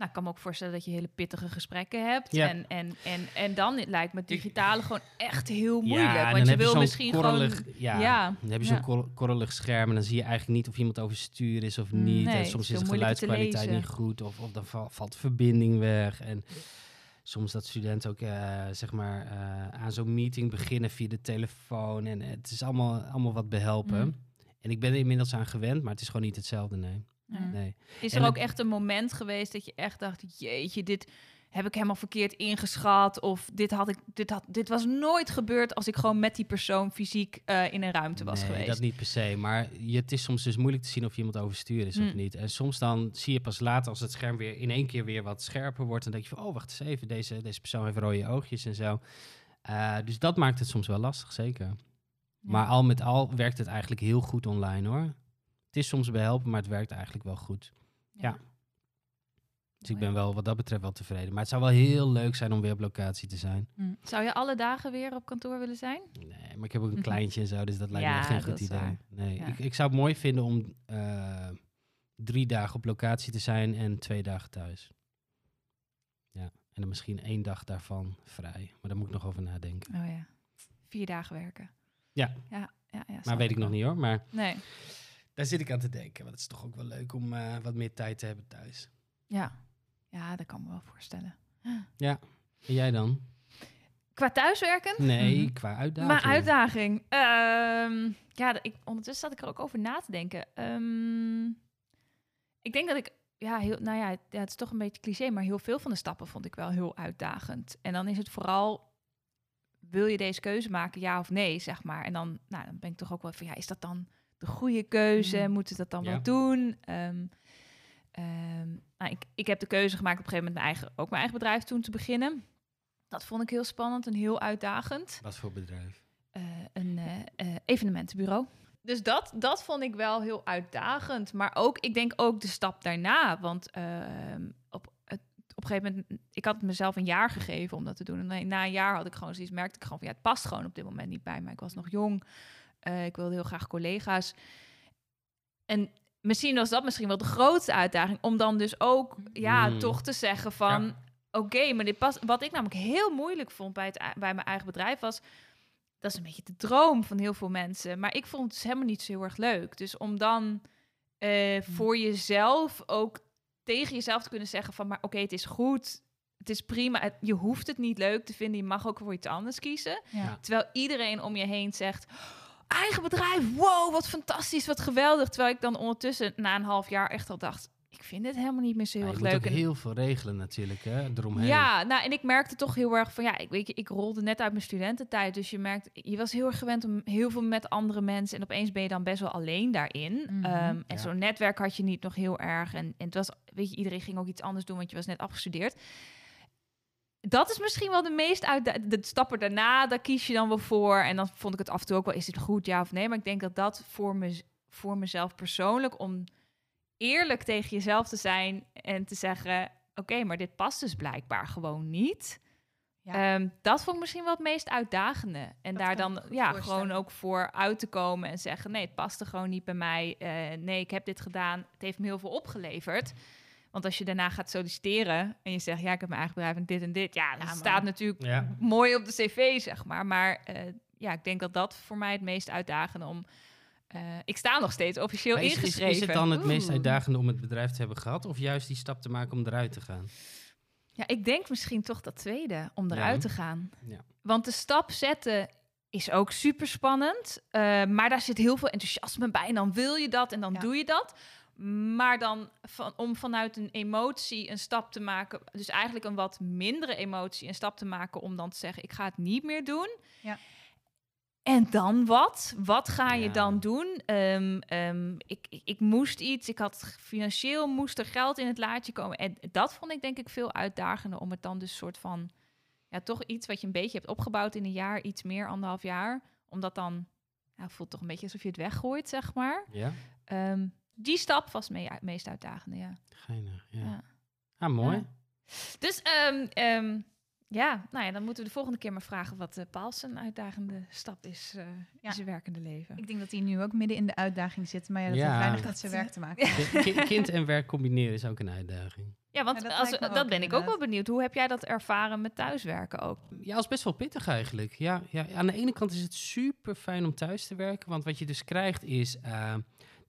Nou, ik kan me ook voorstellen dat je hele pittige gesprekken hebt. Ja. En, en, en, en dan lijkt me het digitale gewoon echt heel moeilijk. Ja, want je wil zo'n misschien korrelig, gewoon... Ja, Ja, dan heb je zo'n kor- korrelig scherm en dan zie je eigenlijk niet of iemand overstuur is of niet. Nee, en soms is de geluidskwaliteit niet goed of, of dan val- valt de verbinding weg. En soms dat studenten ook eh, zeg maar, eh, aan zo'n meeting beginnen via de telefoon. En het is allemaal, allemaal wat behelpen. Mm. En ik ben er inmiddels aan gewend, maar het is gewoon niet hetzelfde, nee. Nee. Is En er het- ook echt een moment geweest dat je echt dacht... Jeetje, dit heb ik helemaal verkeerd ingeschat. Of dit, had ik, dit, had, dit was nooit gebeurd als ik gewoon met die persoon fysiek eh, in een ruimte was nee, geweest. dat niet per se. Maar je, het is soms dus moeilijk te zien of iemand overstuur is of Mm. niet. En soms dan zie je pas later als het scherm weer in één keer weer wat scherper wordt. Dan denk je van, oh, wacht eens even, deze, deze persoon heeft rode oogjes en zo. Eh, dus dat maakt het soms wel lastig, zeker. Maar al met al werkt het eigenlijk heel goed online, hoor. Het is soms behelpen, maar het werkt eigenlijk wel goed. ja. Dus ik ben wel wat dat betreft wel tevreden. Maar het zou wel heel leuk zijn om weer op locatie te zijn. Zou je alle dagen weer op kantoor willen zijn? Nee, maar ik heb ook een Mhm. kleintje en zo, dus dat lijkt me Ja, geen goed idee. waar. Nee, Ja. ik, ik zou het mooi vinden om eh, drie dagen op locatie te zijn en twee dagen thuis. Ja, en dan misschien één dag daarvan vrij. Maar daar moet ik nog over nadenken. Oh ja. Vier dagen werken. Ja. Ja, ja, ja Maar weet ik nog wel. niet hoor. Maar Nee. Daar zit ik aan te denken. Want het is toch ook wel leuk om eh, wat meer tijd te hebben thuis. Ja. ja, dat kan me wel voorstellen. En jij dan? Qua thuiswerken? Nee, Mhm. qua uitdaging. Maar uitdaging. Ehm, ja, ik, ondertussen zat ik er ook over na te denken. Ehm, ik denk dat ik, ja, heel, nou ja, het, ja, het is toch een beetje cliché, maar heel veel van de stappen vond ik wel heel uitdagend. En dan is het vooral, wil je deze keuze maken, ja of nee, zeg maar. En dan, nou, dan ben ik toch ook wel van, ja, is dat dan de goede keuze? Mm. Moeten we dat dan Ja. wel doen? Ehm, ehm, nou, ik, ik heb de keuze gemaakt op een gegeven moment mijn eigen, ook mijn eigen bedrijf toen te beginnen. Dat vond ik heel spannend en heel uitdagend Wat voor bedrijf? eh, een eh, eh, evenementenbureau. Dus dat, dat vond ik wel heel uitdagend. Maar ook, ik denk ook de stap daarna. Want ehm, op, het, op een gegeven moment, ik had mezelf een jaar gegeven om dat te doen. En na- na een jaar had ik gewoon zoiets, merkte ik gewoon van ja, het past gewoon op dit moment niet bij mij. Ik was nog jong. Eh, ik wilde heel graag collega's. En misschien was dat misschien wel de grootste uitdaging. Om dan dus ook, ja, Mm. toch te zeggen van... Ja. Oké, maar dit past. Wat ik namelijk heel moeilijk vond bij, het, bij mijn eigen bedrijf was. Dat is een beetje de droom van heel veel mensen. Maar ik vond het dus helemaal niet zo heel erg leuk. Dus om dan eh, voor jezelf ook tegen jezelf te kunnen zeggen van... maar oké, het is goed, het is prima. Je hoeft het niet leuk te vinden. Je mag ook voor iets anders kiezen. Ja. Terwijl iedereen om je heen zegt... eigen bedrijf, wow, wat fantastisch, wat geweldig. Terwijl ik dan ondertussen na een half jaar echt al dacht... ik vind het helemaal niet meer zo heel Ja, erg moet leuk. En- heel veel regelen natuurlijk, hè, eromheen. Ja, nou, en ik merkte toch heel erg van, ja, ik weet je, ik rolde net uit mijn studententijd, dus je merkt, je was heel erg gewend om heel veel met andere mensen en opeens ben je dan best wel alleen daarin. Mhm. Ehm, en Ja. zo'n netwerk had je niet nog heel erg en, en het was, weet je, iedereen ging ook iets anders doen, want je was net afgestudeerd. Dat is misschien wel de meest uit de, stappen daarna, daar kies je dan wel voor. En dan vond ik het af en toe ook wel, is dit goed, ja of nee? Maar ik denk dat dat voor, me, voor mezelf persoonlijk, om eerlijk tegen jezelf te zijn en te zeggen: Oké, maar dit past dus blijkbaar gewoon niet. Ja. Ehm, dat vond ik misschien wel het meest uitdagende. En Dat daar dan ja, gewoon ook voor uit te komen en zeggen: Nee, het paste gewoon niet bij mij. Eh, nee, ik heb dit gedaan. Het heeft me heel veel opgeleverd. Want als je daarna gaat solliciteren en je zegt: Ja, ik heb mijn eigen bedrijf en dit en dit. Ja, dat staat natuurlijk Ja. mooi op de cv, zeg maar. Maar eh, ja, ik denk dat dat voor mij het meest uitdagende om. eh, ik sta nog steeds officieel is, ingeschreven. is het dan het meest uitdagende om het bedrijf te hebben gehad? Of juist die stap te maken om eruit te gaan? Ja, ik denk misschien toch dat tweede, om eruit Ja. te gaan. Ja. Want de stap zetten is ook super spannend. eh, maar daar zit heel veel enthousiasme bij. En dan wil je dat en dan Ja. doe je dat. Maar dan van, om vanuit een emotie een stap te maken, dus eigenlijk een wat mindere emotie, een stap te maken om dan te zeggen: ik ga het niet meer doen. Ja. En dan wat? Wat ga je Ja. dan doen? Ehm, ehm, ik, ik, ik moest iets. Ik had financieel moest er geld in het laadje komen. En dat vond ik denk ik veel uitdagender om het dan dus soort van ja toch iets wat je een beetje hebt opgebouwd in een jaar, iets meer anderhalf jaar, om dat dan ja, voelt toch een beetje alsof je het weggooit, zeg maar. Ja? Ehm, die stap was me meest uitdagende, ja. Geinig, ja. Ja. Ah, mooi. Ja. Dus ehm, ehm, ja, nou ja, dan moeten we de volgende keer maar vragen wat uh, Paul zijn uitdagende stap is eh, Ja. in zijn werkende leven. Ik denk dat hij nu ook midden in de uitdaging zit. Maar ja, dat Ja. heeft weinig met zijn werk te maken. Ki- ki- kind en werk combineren is ook een uitdaging. Ja, want Ja, dat als, dat ook ben ik ook wel benieuwd. Hoe heb jij dat ervaren met thuiswerken ook? Ja, is best wel pittig eigenlijk. Ja, ja, aan de ene kant is het super fijn om thuis te werken. Want wat je dus krijgt is eh,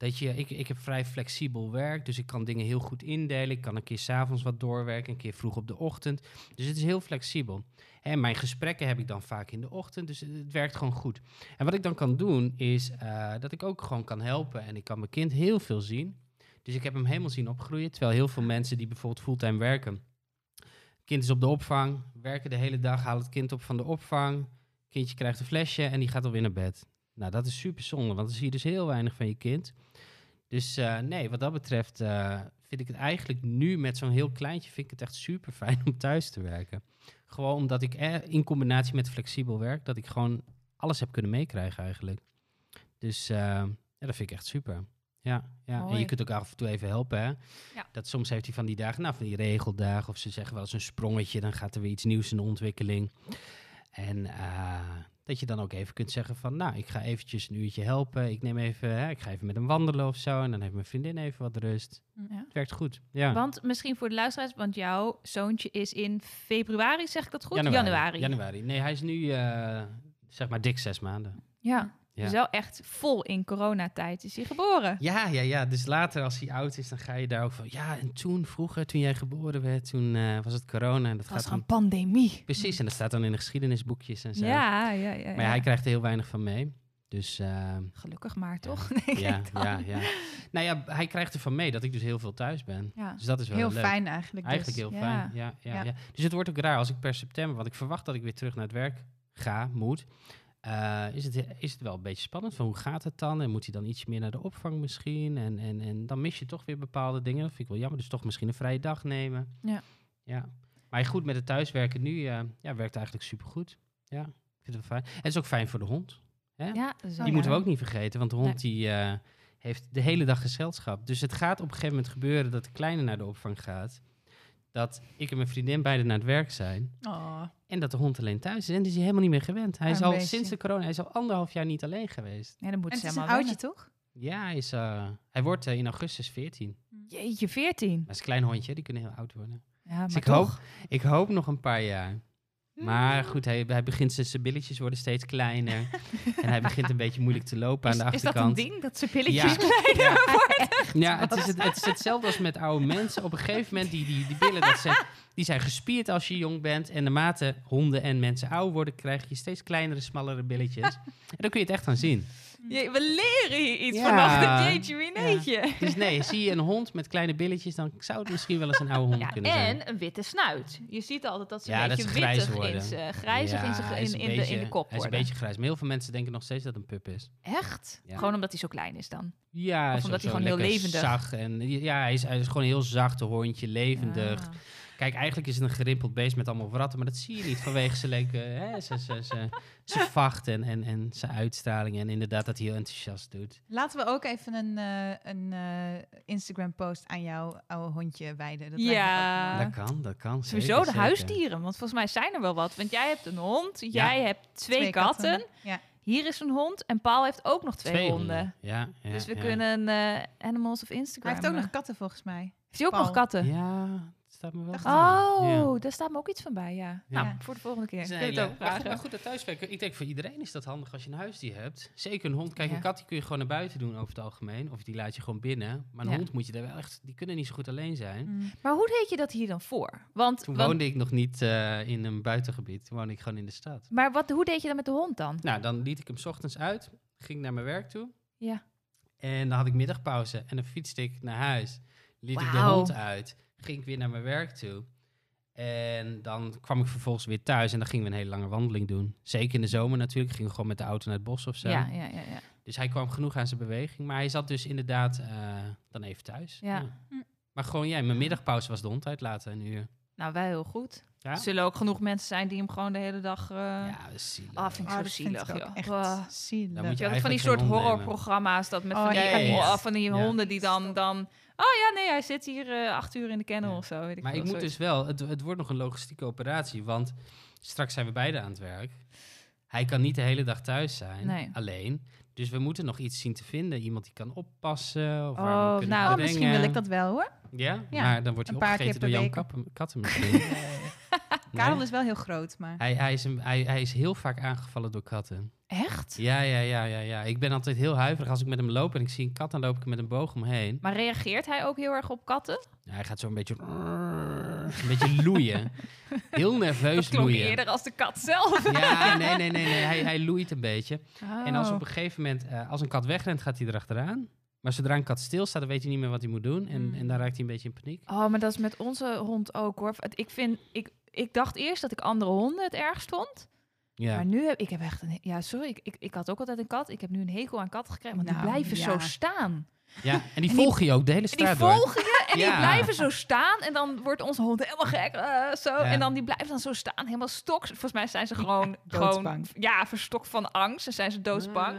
dat je... Ik, ik heb vrij flexibel werk, dus ik kan dingen heel goed indelen. Ik kan een keer s'avonds wat doorwerken, een keer vroeg op de ochtend. Dus het is heel flexibel. En mijn gesprekken heb ik dan vaak in de ochtend, dus het, werkt gewoon goed. En wat ik dan kan doen, is eh, dat ik ook gewoon kan helpen. En ik kan mijn kind heel veel zien. Dus ik heb hem helemaal zien opgroeien. Terwijl heel veel mensen die bijvoorbeeld fulltime werken... Kind is op de opvang, werken de hele dag, halen het kind op van de opvang. Kindje krijgt een flesje en die gaat alweer naar bed. Nou, dat is super zonde, want dan zie je dus heel weinig van je kind. Dus eh, nee, wat dat betreft eh, vind ik het eigenlijk nu met zo'n heel kleintje... vind ik het echt super fijn om thuis te werken. Gewoon omdat ik eh, in combinatie met flexibel werk... dat ik gewoon alles heb kunnen meekrijgen eigenlijk. Dus ja, dat vind ik echt super. Ja, ja. en je kunt ook af en toe even helpen, hè. Ja. Dat soms heeft hij van die dagen, nou, van die regeldagen... of ze zeggen wel eens een sprongetje, dan gaat er weer iets nieuws in de ontwikkeling. En dat je dan ook even kunt zeggen van... nou, ik ga eventjes een uurtje helpen. Ik neem even, hè, ik ga even met hem wandelen of zo... en dan heeft mijn vriendin even wat rust. Ja. Het werkt goed, ja. Want misschien voor de luisteraars, want jouw zoontje is in februari, zeg ik dat goed? Januari. Januari. Nee, hij is nu eh, zeg maar dik zes maanden. Ja. Ja. Dus wel echt vol in coronatijd is hij geboren. Ja, ja, ja. Dus later als hij oud is, dan ga je daar ook van... Ja, en toen, vroeger, toen jij geboren werd, toen eh, was het corona. En dat gaat was dan... een pandemie. Precies, en dat staat dan in de geschiedenisboekjes en zo. Ja, ja, ja. Maar ja, ja. hij krijgt er heel weinig van mee. Dus eh, Gelukkig maar, Ja. toch? Ja, dan. ja, ja. Nou ja, hij krijgt ervan mee dat ik dus heel veel thuis ben. Ja. Dus dat is wel Heel leuk. fijn eigenlijk. dus. Eigenlijk heel Ja. fijn. Ja, ja, ja. Ja. Dus het wordt ook raar als ik per september, want ik verwacht dat ik weer terug naar het werk ga, moet. Eh, is, het, is het wel een beetje spannend van hoe gaat het dan? En moet hij dan iets meer naar de opvang misschien? En, en, en dan mis je toch weer bepaalde dingen. Dat vind ik wel jammer. Dus toch misschien een vrije dag nemen. Ja. ja. Maar goed, met het thuiswerken nu eh, ja, werkt eigenlijk supergoed. Ja, ik vind het wel fijn. En het is ook fijn voor de hond. Hè? Ja, Die moeten we ook niet vergeten, want de hond die, eh, heeft de hele dag gezelschap. Dus het gaat op een gegeven moment gebeuren dat de kleine naar de opvang gaat. Dat ik en mijn vriendin beide naar het werk zijn. Oh, En dat de hond alleen thuis is. En die is hij helemaal niet meer gewend. Hij is al sinds de corona, hij is al anderhalf jaar niet alleen geweest. Ja, dan moet en ze het is een helemaal oudje, wennen. toch? Ja, hij, is, eh, hij wordt eh, in augustus 14. Jeetje, 14. Dat is een klein hondje, die kunnen heel oud worden. Ja, maar Dus ik toch. hoop, ik hoop nog een paar jaar. Maar goed, hij, hij begint zijn zijn billetjes worden steeds kleiner. en hij begint een beetje moeilijk te lopen aan de is, is dat achterkant. een ding, dat ze pilletjes Ja. kleiner Ja. worden? Ja, het is, het, het is hetzelfde als met oude mensen. Op een gegeven moment, die, die, die billen, dat zijn, die zijn gespierd als je jong bent. En naarmate honden en mensen oud worden, krijg je steeds kleinere, smallere billetjes. En dan kun je het echt aan zien. Je- we leren hier iets Ja. vannacht. Jeetje. Dus nee, zie je een hond met kleine billetjes, dan zou het misschien wel eens een oude hond Ja, kunnen zijn. en een witte snuit. Je ziet altijd dat ze Ja, een beetje ze grijs wittig worden. in ze, grijzig in, is in, de, in beetje- de kop Hij is een beetje grijs. Maar heel veel mensen denken nog steeds dat het een pup is. Echt? Ja. Gewoon omdat hij zo klein is dan. Ja, Of zo- omdat hij gewoon heel levendig- Zacht en, ja, hij is, hij is gewoon een heel zacht hondje, levendig. Kijk, eigenlijk is het een gerimpeld beest met allemaal wratten, maar dat zie je niet vanwege zijn leuke, hè, zijn, zijn, zijn, zijn vacht en, en, en zijn uitstraling. En inderdaad dat hij heel enthousiast doet. Laten we ook even een, eh, een eh, Instagram-post aan jouw oude hondje wijden. Dat Ja. ook, Dat kan, dat kan. Sowieso de zeker. huisdieren, want volgens mij zijn er wel wat. Want jij hebt een hond, jij hebt twee, katten. Ja. Hier is een hond en Paul heeft ook nog twee, Twee honden. Ja, ja, dus we ja. kunnen eh, Animals of Hij Instagram. heeft ook nog eh, katten volgens mij. heeft hij ook Paul. nog katten? Ja, staat me wel Oh. Ja. daar staat me ook iets van bij, ja. Ja. Nou, voor de volgende keer. Het is een Kun je het hele- ook maar, goed, vragen. maar goed, dat thuiswerken. Ik denk voor iedereen is dat handig als je een huisdier hebt. Zeker een hond. Kijk, Ja. een kat die kun je gewoon naar buiten doen over het algemeen. Of die laat je gewoon binnen. Maar een Ja. hond moet je daar wel echt... Die kunnen niet zo goed alleen zijn. Mm. Maar hoe deed je dat hier dan voor? Want, Toen want- woonde ik nog niet eh, in een buitengebied. Toen woonde ik gewoon in de stad. maar wat, hoe deed je dat met de hond dan? Nou, dan liet ik hem 's ochtends uit. Ging naar mijn werk toe. Ja. En dan had ik middagpauze. En dan fietste ik naar huis. Liet ik de hond uit. Ging ik weer naar mijn werk toe. En dan kwam ik vervolgens weer thuis. En dan gingen we een hele lange wandeling doen. Zeker in de zomer natuurlijk. Gingen we gewoon met de auto naar het bos of zo. Ja, ja, ja, ja. Dus hij kwam genoeg aan zijn beweging. Maar hij zat dus inderdaad eh, dan even thuis. Ja. Maar gewoon, ja, mijn middagpauze was de hond uitlaten. Een uur. Nou, wij heel goed. Ja? Er zullen ook genoeg mensen zijn die hem gewoon de hele dag... eh ja, zielig. Ah, vind ik Ah, zo zielig, joh. echt zielig. Dan moet Je van die soort horrorprogramma's dat met Oh, van, die, ja, ja, ja. oh, van die honden die dan, dan... Oh ja, nee, hij zit hier eh, acht uur in de kennel Ja. of zo. Weet ik Maar ik moet dus wel, het, het wordt nog een logistieke operatie, want straks zijn we beide aan het werk. Hij kan niet de hele dag thuis zijn, Nee. alleen. Dus we moeten nog iets zien te vinden. Iemand die kan oppassen. Of waar we Oh, kunnen nou, Oh, misschien wil ik dat wel hoor. Ja? Ja, maar dan wordt hij opgegeten door jouw week. kappen, katten misschien. Karel Nee? is wel heel groot, maar... hij, hij, is een, hij, hij is heel vaak aangevallen door katten. Echt? Ja, ja, ja, ja, ja. Ik ben altijd heel huiverig als ik met hem loop en ik zie een kat, dan loop ik met een boog omheen. Maar reageert hij ook heel erg op katten? Ja, hij gaat zo een beetje, een beetje loeien. Heel nerveus Dat loeien. eerder als de kat zelf. Ja, nee, nee, nee, nee. Hij, hij loeit een beetje. En als Oh. op een gegeven moment, eh, als een kat wegrent, gaat hij erachteraan. Maar zodra een kat stilstaat, dan weet hij niet meer wat hij moet doen. En, Mm. en dan raakt hij een beetje in paniek. Oh, maar dat is met onze hond ook hoor. Ik, vind, ik, ik dacht eerst dat ik andere honden het ergst vond. Ja. Maar nu heb ik heb echt een... Ja, sorry. Ik, ik, ik had ook altijd een kat. Ik heb nu een hekel aan katten gekregen. Want die Nou, blijven ja. zo staan. ja. En die die- volgen je ook de hele En die straat door. volgen je en die Ja. blijven zo staan. En dan wordt onze hond helemaal gek. eh, zo. Ja. En dan die blijven dan zo staan, helemaal stok. Volgens mij zijn ze gewoon, gewoon doodsbang. ja, verstokt van angst. En zijn ze doodsbang.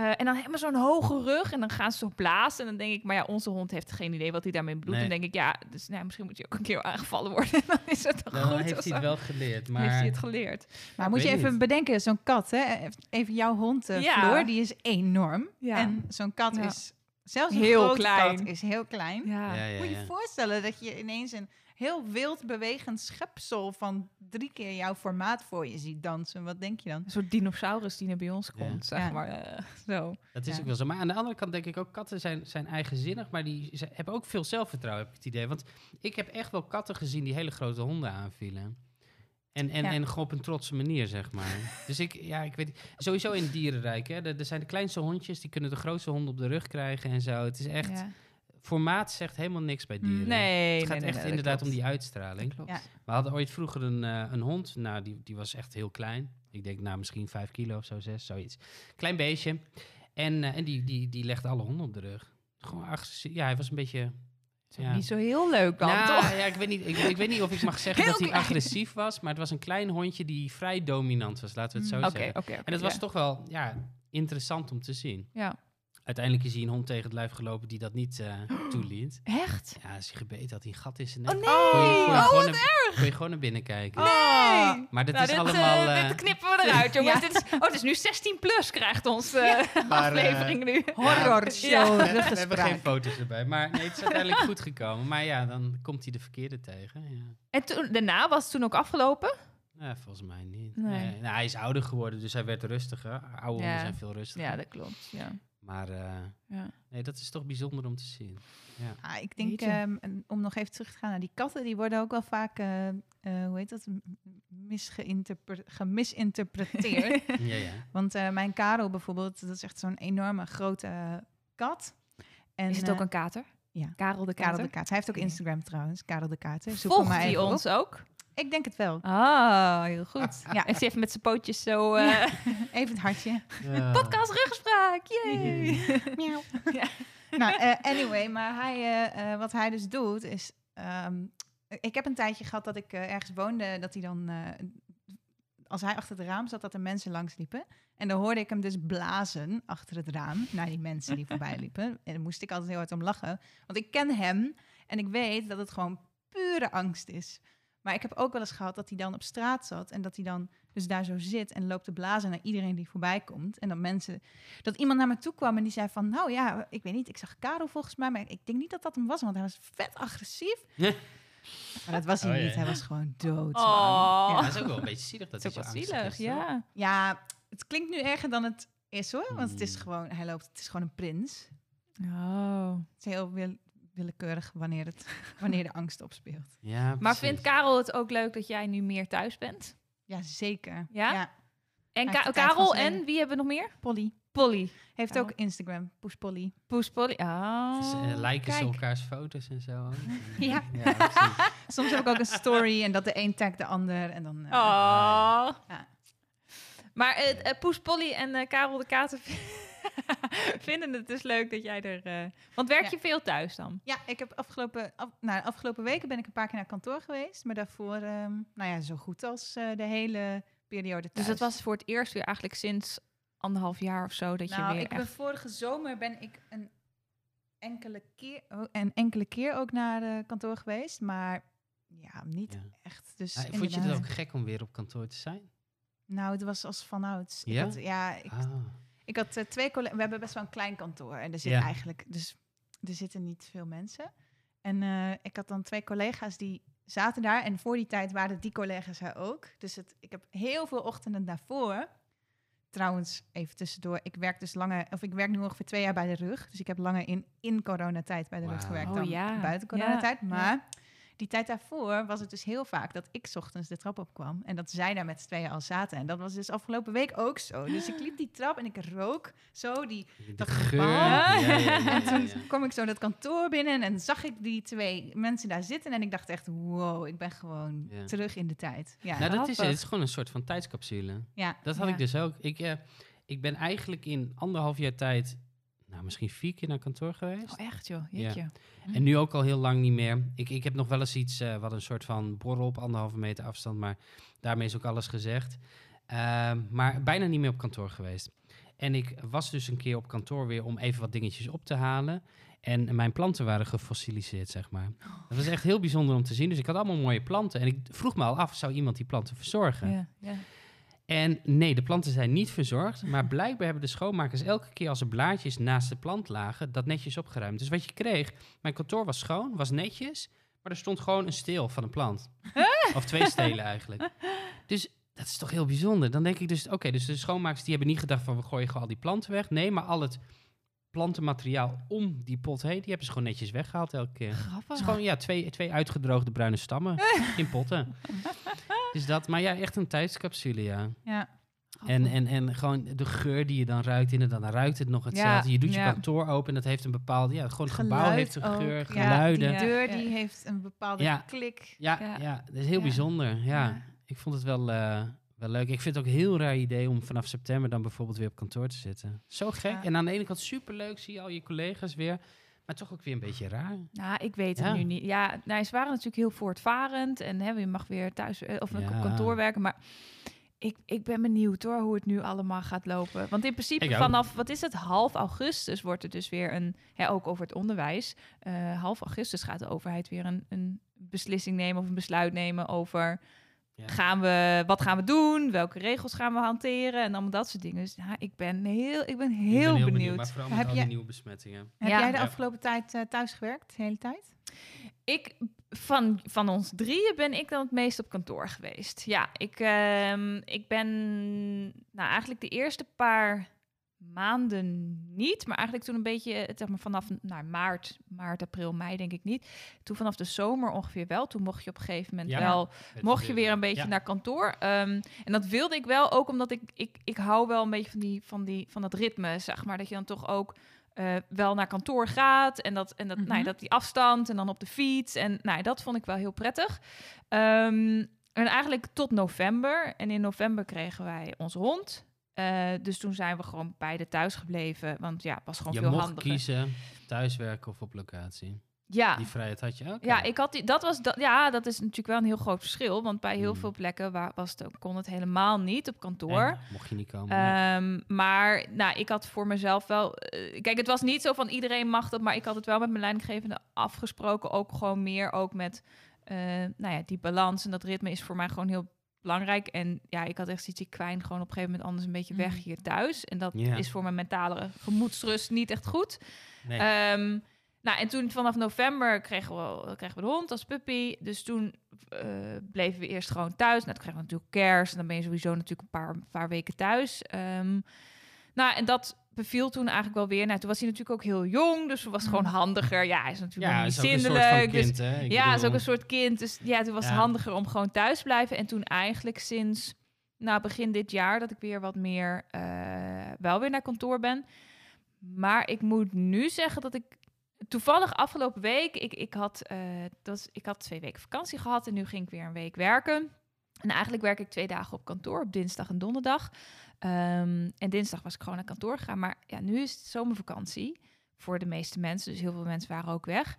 Eh, en dan helemaal zo'n hoge rug. En dan gaan ze zo blazen. En dan denk ik, maar ja, onze hond heeft geen idee wat hij daarmee bedoelt. Nee. En dan denk ik, ja, dus nou, misschien moet je ook een keer aangevallen worden. En dan is het toch Dan goed. heeft hij het wel geleerd. Maar Heeft hij het geleerd. Maar Ik moet je even niet. bedenken, zo'n kat, hè? even jouw hond, eh, Ja. Floor, die is enorm. Ja. En zo'n kat Ja. is, zelfs een Heel grote klein. kat is heel klein. Ja. ja, ja, Moet je ja. je voorstellen dat je ineens een heel wild bewegend schepsel van drie keer jouw formaat voor je ziet dansen. Wat denk je dan? Een soort dinosaurus die naar bij ons Ja. komt, zeg Ja. maar. eh, zo. Dat is Ja. ook wel zo. Maar aan de andere kant denk ik ook, katten zijn, zijn eigenzinnig, maar die ze hebben ook veel zelfvertrouwen, heb ik het idee. Want ik heb echt wel katten gezien die hele grote honden aanvielen. En, en, Ja. en gewoon op een trotse manier, zeg maar. dus ik, ja, ik weet. Sowieso in het dierenrijk, hè. Er, er zijn de kleinste hondjes, die kunnen de grootste honden op de rug krijgen en zo. Het is echt, Ja. Formaat zegt helemaal niks bij dieren. Nee, Het gaat nee, nee, echt inderdaad klopt. om die uitstraling. Klopt. Ja. We hadden ooit vroeger een, eh, een hond. Nou, die, die was echt heel klein. Ik denk, nou, misschien vijf kilo of zo, zes, zoiets. Klein beestje. En, eh, en die, die, die legde alle honden op de rug. Gewoon agressief. Ja, hij was een beetje... Ja. Niet zo heel leuk dan, nou, toch? ja, ik weet, niet, ik, ik weet niet of ik mag zeggen Heel dat hij klein. agressief was. Maar het was een klein hondje die vrij dominant was, laten we het zo Mm. Zeggen. En het was toch wel ja, interessant om te zien. Ja. Uiteindelijk is hij een hond tegen het lijf gelopen die dat niet eh, toeliet. Echt? Ja, als hij gebeten had, hij een gat in zijn Oh nee! Kon je, kon je Oh, gewoon wat naar, kon je gewoon naar binnen kijken. Nee! Maar dit Nou, is dit, allemaal... eh, eh, dit knippen we eruit, jongens. Ja. Dit is, oh, het is nu 16 plus, krijgt ons aflevering nu. Horror Ja. show, we, de we hebben geen foto's erbij. Maar nee, het is uiteindelijk goed gekomen. Maar ja, dan komt hij de verkeerde tegen. Ja. En toen, daarna was het toen ook afgelopen? Ja, volgens mij niet. Nee. Nee, nou, hij is ouder geworden, dus hij werd rustiger. Oude honden Ja. zijn veel rustiger. Ja, dat klopt. Ja. Maar eh, Ja. nee, dat is toch bijzonder om te zien. Ah, ik denk, ehm, om nog even terug te gaan naar die katten, die worden ook wel vaak, eh, eh, hoe heet dat, gemisinterpreteerd. Ja, ja. Want eh, mijn Karel bijvoorbeeld, dat is echt zo'n enorme grote kat. En, Is het ook een kater? ja. Karel de Karel kater? de Kaat. Hij heeft ook Ja. Instagram trouwens, Karel de Kater. Zoek hem Volgt maar hij even op. ons ook? Ik denk het wel. Ah, heel goed. Ja. Heeft hij even met zijn pootjes zo... eh, Even het hartje. Ja. Podcast ruggespraak, yay! Miauw. nou, eh, anyway, maar hij, eh, eh, wat hij dus doet is... ehm, ik heb een tijdje gehad dat ik eh, ergens woonde, dat hij dan... eh, als hij achter het raam zat, dat er mensen langs liepen. En dan hoorde ik hem dus blazen achter het raam naar die mensen die voorbij liepen. En dan moest ik altijd heel hard om lachen. Want ik ken hem en ik weet dat het gewoon pure angst is. Maar ik heb ook wel eens gehad dat hij dan op straat zat en dat hij dan dus daar zo zit en loopt te blazen naar iedereen die voorbij komt. En dat mensen, dat iemand naar me toe kwam en die zei van, nou ja, ik weet niet, ik zag Karel volgens mij, maar ik denk niet dat dat hem was, want hij was vet agressief. Ja. Maar dat was hij Oh, ja, niet, hij was gewoon dood. Oh. Ja, dat is ook wel een beetje zielig. Dat hij ook zo zielig, is, ja. Ja, het klinkt nu erger dan het is hoor, want het is Hmm. gewoon, hij loopt, het is gewoon een prins. Oh. Het is heel wil- willekeurig wanneer, het, wanneer de angst opspeelt. Ja, Maar vindt Karel het ook leuk dat jij nu meer thuis bent? Ja, zeker. Ja? ja. En Ka- Karel en wie hebben we nog meer? Polly Polly. heeft Karel. ook Instagram, Poes Polly. Poes Polly. Oh, Dus, liken ze elkaars foto's en zo. Ja. ja. Soms heb ik ook een story en dat de een tagt de ander en dan... eh, Oh. Ja. Maar eh, Poes Polly en eh, Karel de Kater vinden het dus leuk dat jij er... eh, Want werk Ja. je veel thuis dan? Ja, ik heb afgelopen, af, nou, de afgelopen weken ben ik een paar keer naar kantoor geweest. Maar daarvoor, ehm, nou ja, zo goed als eh, de hele periode thuis. Dus dat was voor het eerst weer eigenlijk sinds anderhalf jaar of zo dat je Nou, weer ik ben vorige zomer ben ik een enkele keer, oh, een enkele keer ook naar eh, kantoor geweest. Maar ja, niet Ja. echt. Dus Ah, vond je het ook gek om weer op kantoor te zijn? Nou, het was als vanouds. Ik Ja? had, ja, ik, Ah. Ik had eh, twee collega's. We hebben best wel een klein kantoor. En er zit Ja. eigenlijk, dus er zitten niet veel mensen. En eh, ik had dan twee collega's die zaten daar. En voor die tijd waren die collega's er ook. Dus het, ik heb heel veel ochtenden daarvoor. Trouwens, even tussendoor. Ik werk dus langer, of ik werk nu ongeveer twee jaar bij de rug. Dus ik heb langer in, in coronatijd bij de rug gewerkt Oh, dan ja. buiten coronatijd. ja. Maar die tijd daarvoor was het dus heel vaak dat ik 's ochtends de trap opkwam. En dat zij daar met z'n tweeën al zaten. En dat was dus afgelopen week ook zo. Dus ik liep die trap en ik rook zo die De dat geur. gebouw. Ja, ja, ja, ja, en toen kwam ik zo dat kantoor binnen en zag ik die twee mensen daar zitten. En ik dacht echt, wow, ik ben gewoon Ja. terug in de tijd. Ja, Nou, dat is het. is gewoon een soort van tijdscapsule. ja. Dat had Ja. ik dus ook. Ik, eh, ik ben eigenlijk in anderhalf jaar tijd, nou misschien vier keer naar kantoor geweest. Oh, echt joh, Ja. jeetje. En nu ook al heel lang niet meer. Ik, ik heb nog wel eens iets, eh, wat een soort van borrel op anderhalve meter afstand, maar daarmee is ook alles gezegd. Ehm, maar bijna niet meer op kantoor geweest. En ik was dus een keer op kantoor weer om even wat dingetjes op te halen. En mijn planten waren gefossiliseerd, zeg maar. Dat was echt heel bijzonder om te zien. Dus ik had allemaal mooie planten. En ik vroeg me al af, zou iemand die planten verzorgen? Ja, ja. En nee, de planten zijn niet verzorgd. Maar blijkbaar hebben de schoonmakers elke keer als er blaadjes naast de plant lagen, dat netjes opgeruimd. Dus wat je kreeg, mijn kantoor was schoon, was netjes. Maar er stond gewoon een steel van een plant. of twee stelen eigenlijk. Dus dat is toch heel bijzonder. Dan denk ik dus, oké, dus de schoonmakers die hebben niet gedacht van we gooien gewoon al die planten weg. Nee, maar al het plantenmateriaal om die pot heen, die hebben ze gewoon netjes weggehaald elke keer. Het Grappig. is gewoon ja, twee, twee uitgedroogde bruine stammen in potten. Dus dat, maar ja, echt een tijdscapsule, ja. ja. En, en, en gewoon de geur die je dan ruikt, inderdaad, dan ruikt het nog hetzelfde. je doet je ja. kantoor open en dat heeft een bepaalde, ja, gewoon het gebouw Geluid heeft een ook. geur, Ja, geluiden. die Ja, deur Ja. die heeft een bepaalde Ja. klik. ja, Ja. dat is heel Ja. bijzonder. Ja. Ja. ik vond het wel, eh, wel leuk. Ik vind het ook een heel raar idee om vanaf september dan bijvoorbeeld weer op kantoor te zitten. Zo gek. Ja. En aan de ene kant superleuk, zie je al je collega's weer. Maar toch ook weer een beetje raar. Nou, ik weet het Ja. nu niet. Ja, nou, ze waren natuurlijk heel voortvarend en hè, je mag weer thuis eh, of Ja. op kantoor werken, maar ik, ik ben benieuwd hoor hoe het nu allemaal gaat lopen. Want in principe vanaf, wat is het, half augustus wordt er dus weer een, hè, ook over het onderwijs, eh, half augustus gaat de overheid weer een, een beslissing nemen of een besluit nemen over Ja. gaan we, wat gaan we doen, welke regels gaan we hanteren en allemaal dat soort dingen. Dus ja, ik ben heel, ik ben Ik ben heel, benieuwd. Maar vooral met Heb al jij- die nieuwe besmettingen. Heb Ja. jij de Ja. afgelopen tijd eh, thuis gewerkt, de hele tijd? Ik, van, van ons drieën ben ik dan het meest op kantoor geweest. Ja, ik, ehm, ik ben nou, eigenlijk de eerste paar maanden niet. Maar eigenlijk toen een beetje, eh, zeg maar vanaf nou, maart, maart, april, mei denk ik niet. Toen vanaf de zomer ongeveer wel. Toen mocht je op een gegeven moment Ja. wel mocht je weer een beetje ja. naar kantoor. Ehm, en dat wilde ik wel, ook omdat ik, ik, ik hou wel een beetje van, die, van, die, van dat ritme, zeg maar. Dat je dan toch ook eh, wel naar kantoor gaat. En, dat, en dat, nou, ja, Mhm. dat die afstand en dan op de fiets. En nou, ja, dat vond ik wel heel prettig. Ehm, en eigenlijk tot november. En in november kregen wij onze hond. Eh, dus toen zijn we gewoon beide thuis gebleven. Want ja, was gewoon Je veel mocht handiger. kiezen, thuiswerken of op locatie. Ja, Die vrijheid had je ook. ja, ik had die, dat was dat, ja, dat is natuurlijk wel een heel groot verschil. Want bij heel Mm. veel plekken waar, was het, kon het helemaal niet op kantoor. mocht je niet komen. Ehm, maar nou, ik had voor mezelf wel. eh, kijk, het was niet zo van iedereen mag dat, maar ik had het wel met mijn leidinggevende afgesproken. Ook gewoon meer ook met eh, nou ja, die balans en dat ritme is voor mij gewoon heel belangrijk. En ja, ik had echt zoiets, ik kwijn gewoon op een gegeven moment anders een beetje weg Mm. hier thuis. En dat is voor mijn mentale gemoedsrust niet echt goed. nee. Ehm, nou, en toen vanaf november kregen we, kregen we de hond als puppy. Dus toen eh, bleven we eerst gewoon thuis. Nou, toen kregen we natuurlijk kerst. En dan ben je sowieso natuurlijk een paar, paar weken thuis. Ehm, nou, en dat beviel toen eigenlijk wel weer. Nou, toen was hij natuurlijk ook heel jong. Dus was het gewoon Mm. handiger. Ja, hij is natuurlijk ja, niet zindelijk. dus hè? Ja, is ook bedoel, een soort kind. Dus ja, toen was het handiger om gewoon thuis te blijven. En toen eigenlijk sinds nou, begin dit jaar dat ik weer wat meer eh, wel weer naar kantoor ben. Maar ik moet nu zeggen dat ik toevallig afgelopen week, ik, ik, had, eh, dat, ik had twee weken vakantie gehad en nu ging ik weer een week werken. En eigenlijk werk ik twee dagen op kantoor, op dinsdag en donderdag. Ehm, en dinsdag was ik gewoon naar kantoor gegaan. Maar ja, nu is het zomervakantie voor de meeste mensen. Dus heel veel mensen waren ook weg.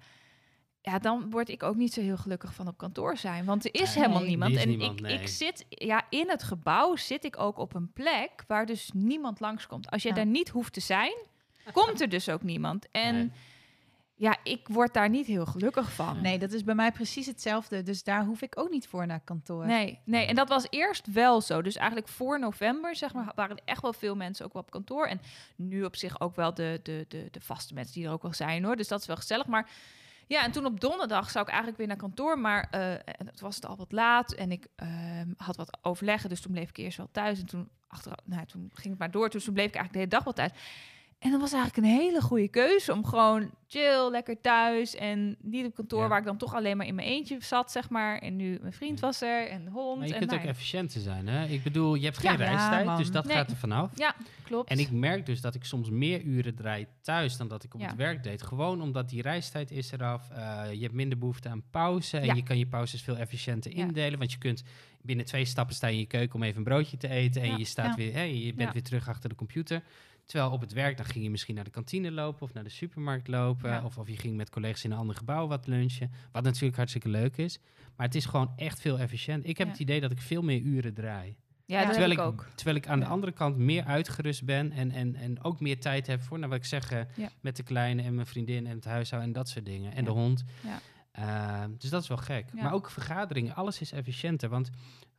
Ja, dan word ik ook niet zo heel gelukkig van op kantoor zijn. Want er is Nee, helemaal niemand. is en niemand, ik, nee. ik zit, ja, in het gebouw zit ik ook op een plek waar dus niemand langskomt. Als je Ja. daar niet hoeft te zijn, komt er dus ook niemand. En Nee. Ja, ik word daar niet heel gelukkig van. Nee, dat is bij mij precies hetzelfde. Dus daar hoef ik ook niet voor naar kantoor. Nee, nee, en dat was eerst wel zo. Dus eigenlijk voor november, zeg maar, waren er echt wel veel mensen ook wel op kantoor. En nu op zich ook wel de, de, de, de vaste mensen die er ook wel zijn hoor. Dus dat is wel gezellig. Maar ja, en toen op donderdag zou ik eigenlijk weer naar kantoor. Maar eh, het was het al wat laat en ik ehm, had wat overleggen. Dus toen bleef ik eerst wel thuis. En toen, achteraf, nou, toen ging het maar door. Dus toen bleef ik eigenlijk de hele dag wel thuis. En dat was eigenlijk een hele goede keuze om gewoon chill, lekker thuis en niet op kantoor Ja. waar ik dan toch alleen maar in mijn eentje zat, zeg maar. En nu mijn vriend was er en de hond. Maar je en kunt nou ook ja. efficiënter zijn, hè? Ik bedoel, je hebt geen Ja. Reistijd, dus dat Nee. gaat er vanaf. Ja, klopt. En ik merk dus dat ik soms meer uren draai thuis dan dat ik op het werk deed. Gewoon omdat die reistijd is eraf. eh, je hebt minder behoefte aan pauze. En je kan je pauzes veel efficiënter indelen. Want je kunt binnen twee stappen staan in je keuken om even een broodje te eten. En je, staat weer, hè, je bent weer terug achter de computer. Terwijl op het werk, dan ging je misschien naar de kantine lopen of naar de supermarkt lopen. Ja. Of, of je ging met collega's in een ander gebouw wat lunchen. Wat natuurlijk hartstikke leuk is. Maar het is gewoon echt veel efficiënt. Ik heb Ja. het idee dat ik veel meer uren draai. ja, dat terwijl heb ik, ik ook. Terwijl ik aan de andere kant meer uitgerust ben en, en, en ook meer tijd heb voor, nou wat ik zeg, eh, Ja. met de kleine en mijn vriendin en het huishouden en dat soort dingen. En Ja. de hond. Ja. Eh, dus dat is wel gek. Ja. Maar ook vergaderingen, alles is efficiënter. Want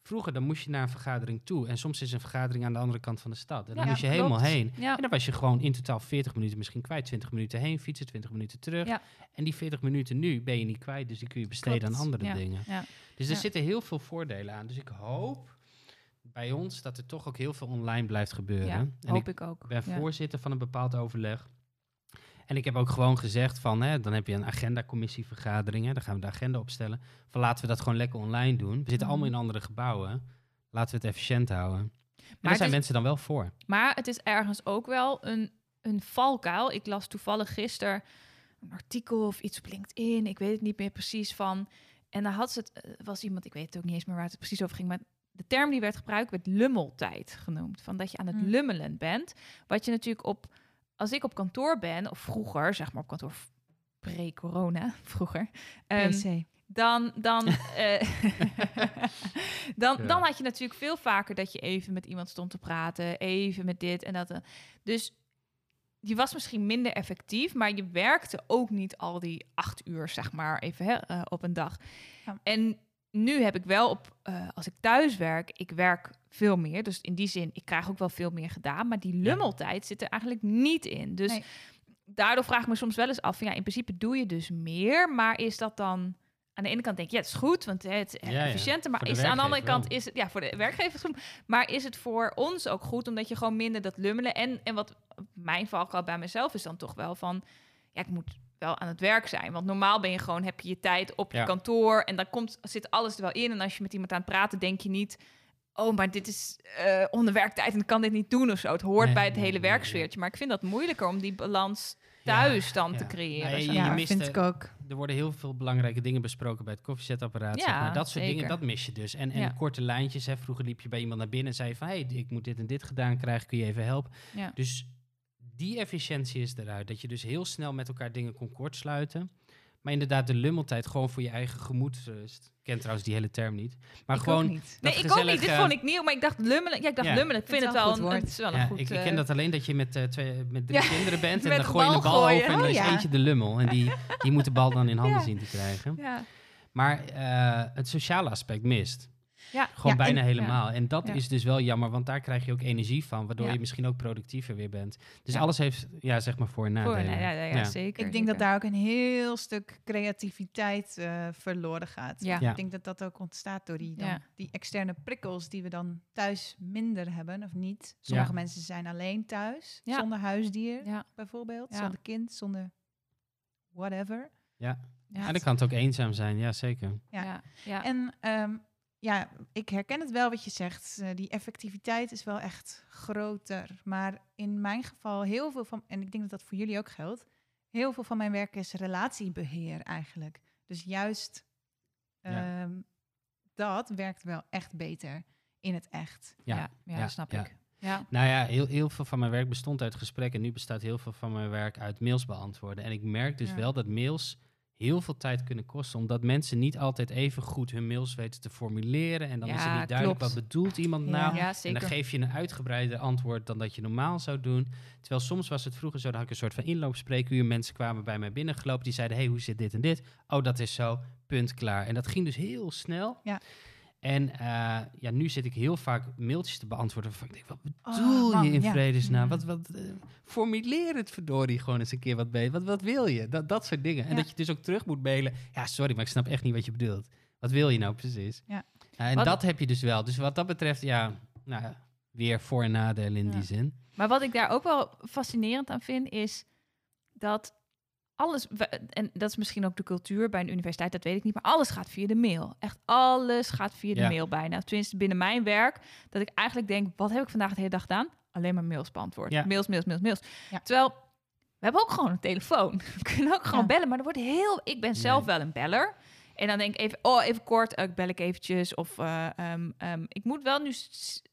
vroeger dan moest je naar een vergadering toe. En soms is een vergadering aan de andere kant van de stad. En dan Ja, moest je klopt. helemaal heen. Ja. En dan was je gewoon in totaal 40 minuten misschien kwijt. 20 minuten heen fietsen, 20 minuten terug. Ja. En die 40 minuten nu ben je niet kwijt. Dus die kun je besteden Klopt. aan andere dingen. Dus er zitten heel veel voordelen aan. Dus ik hoop bij ons dat er toch ook heel veel online blijft gebeuren. En hoop ik ik ook. ben Ja. voorzitter van een bepaald overleg. En ik heb ook gewoon gezegd van, hè, dan heb je een agendacommissievergadering. Hè, dan gaan we de agenda opstellen. Van laten we dat gewoon lekker online doen. We zitten Mhm. allemaal in andere gebouwen. Laten we het efficiënt houden. En daar zijn is- mensen dan wel voor. Maar het is ergens ook wel een, een valkuil. Ik las toevallig gisteren een artikel of iets op LinkedIn. Ik weet het niet meer precies van. En daar had ze het, eh, was iemand, ik weet het ook niet eens meer waar het precies over ging. Maar de term die werd gebruikt werd lummeltijd genoemd. Van dat je aan het Hmm. lummelen bent. Wat je natuurlijk op, als ik op kantoor ben, of vroeger, zeg maar op kantoor pre-corona, vroeger. ehm, PC. dan, dan, eh, dan, Ja. dan had je natuurlijk veel vaker dat je even met iemand stond te praten, even met dit en dat. Dus je was misschien minder effectief, maar je werkte ook niet al die acht uur, zeg maar, even hè, eh, op een dag. Ja. En nu heb ik wel op, eh, als ik thuis werk, ik werk veel meer. Dus in die zin, ik krijg ook wel veel meer gedaan. Maar die lummeltijd zit er eigenlijk niet in. Dus Nee. daardoor vraag ik me soms wel eens af, van, ja, in principe doe je dus meer, maar is dat dan aan de ene kant denk je, ja, het is goed, want het is ja. efficiënter. Maar is, aan de andere werkgever kant is het, ja, voor de werkgevers goed. Maar is het voor ons ook goed, omdat je gewoon minder dat lummelen. En, en wat mijn valkuil bij mezelf is dan toch wel van, ja, ik moet wel aan het werk zijn. Want normaal ben je gewoon, heb je je tijd op je Ja. kantoor en dan komt, zit alles er wel in. En als je met iemand aan het praten, denk je niet, oh, maar dit is eh onder werktijd en ik kan dit niet doen of zo. Het hoort Nee, bij het nee, hele nee, werksfeertje. Maar ik vind dat moeilijker om die balans thuis dan ja. te creëren. Nou, je- zeg je Ja, mist vind ik ook. Er worden heel veel belangrijke dingen besproken bij het koffiezetapparaat. Ja, zeg maar. Dat soort zeker. dingen, dat mis je dus. En, en Ja. korte lijntjes. Hè. Vroeger liep je bij iemand naar binnen en zei je van... hé, hey, ik moet dit en dit gedaan krijgen, kun je even helpen? Ja. Dus die efficiëntie is eruit. Dat je dus heel snel met elkaar dingen kon kortsluiten. Maar inderdaad, de lummeltijd gewoon voor je eigen gemoedsrust. Ik ken trouwens die hele term niet. Maar Ik ook gewoon... niet. Nee, dat ik ook niet. Dit vond ik nieuw, maar ik dacht lummelen. Ja, ik dacht Ja. lummelen. Ik vind Het wel een, het is wel een goed... ik, ik eh, ken dat alleen dat je met, eh, twee, met drie Ja, kinderen bent en dan de gooi je een bal gooien. over en Oh, dan is ja. eentje de lummel. En die, die moet de bal dan in handen Ja. zien te krijgen. Ja, Maar eh, het sociale aspect mist. Ja. Gewoon Ja, bijna en- helemaal. En dat Ja. is dus wel jammer, want daar krijg je ook energie van, waardoor Ja. je misschien ook productiever weer bent. Dus Ja. alles heeft, ja, zeg maar voor- en Voor, nadelen. nee, ja, ja, ja, Ja. zeker. Ik denk dat daar ook een heel stuk creativiteit eh, verloren gaat. Ja. Ja. Ik denk dat dat ook ontstaat door die, dan, Ja. die externe prikkels die we dan thuis minder hebben, of niet. Sommige mensen zijn alleen thuis, Ja. zonder huisdier Ja, bijvoorbeeld, Ja. zonder kind, zonder whatever. Ja. ja, En dan kan het ook eenzaam zijn, ja zeker. Ja. ja, ja. En ehm, ja, ik herken het wel wat je zegt. eh, die effectiviteit is wel echt groter. Maar in mijn geval heel veel van, en ik denk dat dat voor jullie ook geldt, heel veel van mijn werk is relatiebeheer eigenlijk. Dus juist Ja. ehm, dat werkt wel echt beter in het echt. Ja, ja, ja, ja, snap ja. ik. Ja, Nou ja, heel, heel veel van mijn werk bestond uit gesprekken. En nu bestaat heel veel van mijn werk uit mails beantwoorden. En ik merk dus Ja. wel dat mails heel veel tijd kunnen kosten. Omdat mensen niet altijd even goed hun mails weten te formuleren. En dan is het niet duidelijk klopt. wat bedoelt iemand nou. ja En dan geef je een uitgebreider antwoord dan dat je normaal zou doen. Terwijl soms was het vroeger zo, dat had ik een soort van inloopspreekuur. Mensen kwamen bij mij binnengelopen, die zeiden, hey, hoe zit dit en dit? Oh, dat is zo, punt, klaar. En dat ging dus heel snel. Ja. En eh, ja, nu zit ik heel vaak mailtjes te beantwoorden. Waarvan ik denk, wat Oh, bedoel man, je in ja. vredesnaam? Wat, wat, eh, formuleer het verdorie gewoon eens een keer wat beter. Wat, wat wil je? Dat, dat soort dingen. En dat je dus ook terug moet mailen. Ja, sorry, maar ik snap echt niet wat je bedoelt. Wat wil je nou precies? Ja. en Wat- dat heb je dus wel. Dus wat dat betreft, ja, nou, weer voor- en nadelen in die zin. Maar wat ik daar ook wel fascinerend aan vind, is dat alles, en dat is misschien ook de cultuur bij een universiteit, dat weet ik niet, maar alles gaat via de mail. Echt alles gaat via de Ja. mail bijna. Tenminste, binnen mijn werk, dat ik eigenlijk denk, wat heb ik vandaag de hele dag gedaan? Alleen maar mails beantwoord. Ja. Mails, mails, mails, mails. Ja. Terwijl, we hebben ook gewoon een telefoon. We kunnen ook gewoon Ja. bellen, maar er wordt heel... Ik ben zelf Nee. wel een beller. En dan denk ik even, oh, even kort, eh, bel ik eventjes. Of eh, ehm, ehm, ik moet wel nu,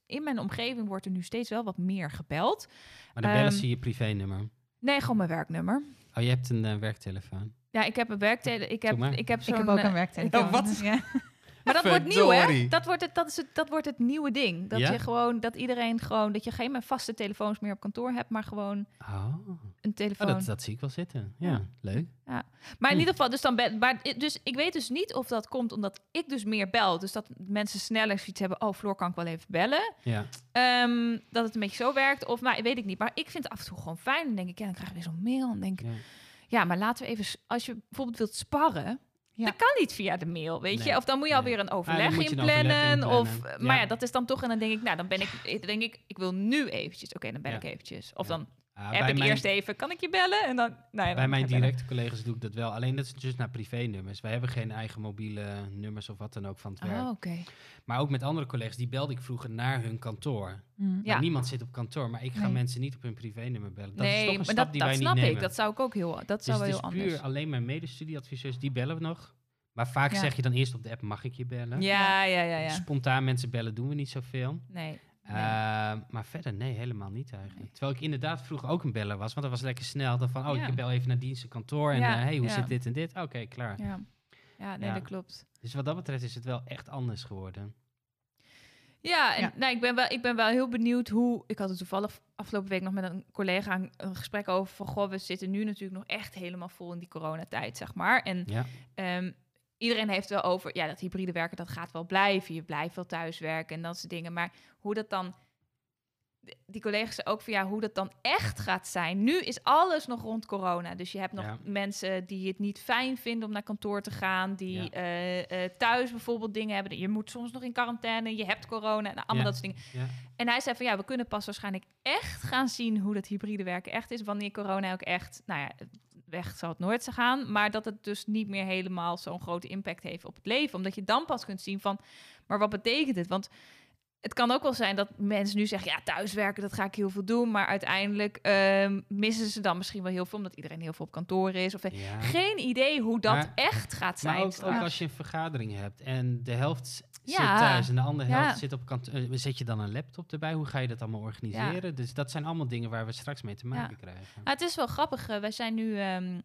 in mijn omgeving wordt er nu steeds wel wat meer gebeld. Maar dan bellen Ehm, ze je privénummer. Nee, gewoon mijn werknummer. Oh, je hebt een eh, werktelefoon. Ja, ik heb een werktele. Ik heb, ik heb Ik heb ook eh, een werktelefoon. Ja, wat? Ja. Maar dat wordt nieuw, hè? Dat wordt het, dat is het, dat wordt het nieuwe ding. Dat Ja? je gewoon, dat iedereen gewoon, dat je geen meer vaste telefoons meer op kantoor hebt, maar gewoon Oh, een oh telefoon. dat, dat zie ik wel zitten. Ja, Ja. leuk. Maar Hm. in ieder geval, dus dan ben, maar dus ik weet dus niet of dat komt omdat ik dus meer bel, dus dat mensen sneller zoiets hebben. Oh, Floor, kan ik wel even bellen? Ja. Ehm, dat het een beetje zo werkt, of maar weet ik niet. Maar ik vind het af en toe gewoon fijn. Dan denk ik, ja, dan krijg ik weer zo'n mail. En dan denk ik, ja. ja, maar laten we even, als je bijvoorbeeld wilt sparren, Ja. dat kan niet via de mail, weet je? Of dan moet je alweer een overleg inplannen. Of, maar Ja. ja, dat is dan toch, en dan denk ik, nou, dan ben ik, ik denk ik, ik wil nu eventjes. Oké, dan Ja. ik eventjes. Of Ja. dan Ah, heb bij ik mijn- eerst even, kan ik je bellen? En dan, nou ja, dan Bij mijn bellen. directe collega's doe ik dat wel. Alleen dat is dus naar privé-nummers. Wij hebben geen eigen mobiele nummers of wat dan ook van het werk. Oh, oké. Maar ook met andere collega's, die belde ik vroeger naar hun kantoor. Mm. Ja. Niemand zit op kantoor, maar ik ga Nee. mensen niet op hun privé-nummer bellen. Dat is toch een maar stap dat, die dat wij snap niet ik. nemen. Dat zou ik ook heel, dat dus zou wel heel is puur anders. alleen mijn medestudieadviseurs, die bellen we nog. Maar vaak Ja. zeg je dan eerst op de app, mag ik je bellen? Ja, ja, ja, ja. Spontaan mensen bellen doen we niet zoveel. Nee. Eh, maar verder, nee, helemaal niet eigenlijk. Terwijl ik inderdaad vroeger ook een beller was, want dat was lekker snel. Dan van, oh, Ja. ik bel even naar dienstenkantoor en Ja, eh, hey, hoe ja. zit dit en dit? Oké, klaar. Ja, ja nee, Ja. dat klopt. Dus wat dat betreft is het wel echt anders geworden. Ja, en Ja. Nou, ik, ben wel, ik ben wel heel benieuwd hoe... Ik had het toevallig afgelopen week nog met een collega een, een gesprek over... van, goh, we zitten nu natuurlijk nog echt helemaal vol in die coronatijd, zeg maar. En Ja, ehm, iedereen heeft wel over... Ja, dat hybride werken, dat gaat wel blijven. Je blijft wel thuiswerken en dat soort dingen. Maar hoe dat dan die collega's ook van ja, hoe dat dan echt gaat zijn. Nu is alles nog rond corona. Dus je hebt nog Ja. mensen die het niet fijn vinden om naar kantoor te gaan. Die Ja. eh, eh, thuis bijvoorbeeld dingen hebben. Je moet soms nog in quarantaine. Je hebt corona. Nou, allemaal Ja. dat soort dingen. Ja. En hij zei van ja, we kunnen pas waarschijnlijk echt gaan zien hoe dat hybride werken echt is. Wanneer corona ook echt, nou ja, weg zal het nooit gaan. Maar dat het dus niet meer helemaal zo'n grote impact heeft op het leven. Omdat je dan pas kunt zien van, maar wat betekent het? Want het kan ook wel zijn dat mensen nu zeggen, ja, thuiswerken, dat ga ik heel veel doen. Maar uiteindelijk ehm, missen ze dan misschien wel heel veel, omdat iedereen heel veel op kantoor is. Of, Ja. Geen idee hoe dat Maar- echt gaat zijn. Maar ook, als je een vergadering hebt en de helft zit Ja. thuis en de andere helft Ja. zit op kantoor. Zet je dan een laptop erbij? Hoe ga je dat allemaal organiseren? Dus dat zijn allemaal dingen waar we straks mee te maken krijgen. Nou, het is wel grappig. eh, wij zijn nu ehm,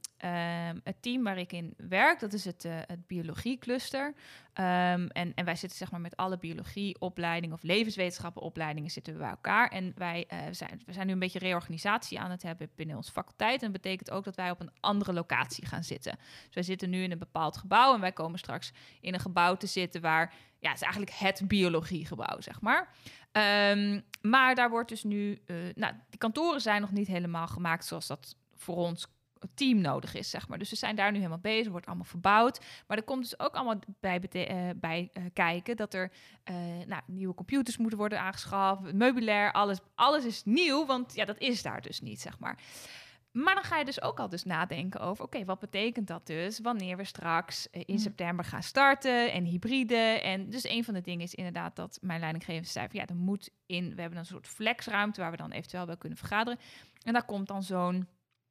het team waar ik in werk. Dat is het, eh het biologiecluster. Ehm, en, en wij zitten zeg maar met alle biologieopleidingen of levenswetenschappenopleidingen zitten we bij elkaar. En wij eh, zijn, we zijn nu een beetje reorganisatie aan het hebben binnen onze faculteit. En dat betekent ook dat wij op een andere locatie gaan zitten. Dus wij zitten nu in een bepaald gebouw en wij komen straks in een gebouw te zitten waar, ja, het is eigenlijk het biologiegebouw, zeg maar. Ehm, maar daar wordt dus nu, eh, nou, die kantoren zijn nog niet helemaal gemaakt zoals dat voor ons team nodig is, zeg maar. Dus we zijn daar nu helemaal bezig, wordt allemaal verbouwd. Maar er komt dus ook allemaal bij, eh, bij eh, kijken dat er nou, nieuwe computers moeten worden aangeschaft, meubilair, alles, alles is nieuw, want ja, dat is daar dus niet, zeg maar. Maar dan ga je dus ook al dus nadenken over, oké, wat betekent dat dus wanneer we straks eh, in Mm. september gaan starten en hybride. En dus een van de dingen is inderdaad dat mijn leidinggevende zei van ja, er moet in, we hebben een soort flexruimte waar we dan eventueel bij kunnen vergaderen. En daar komt dan zo'n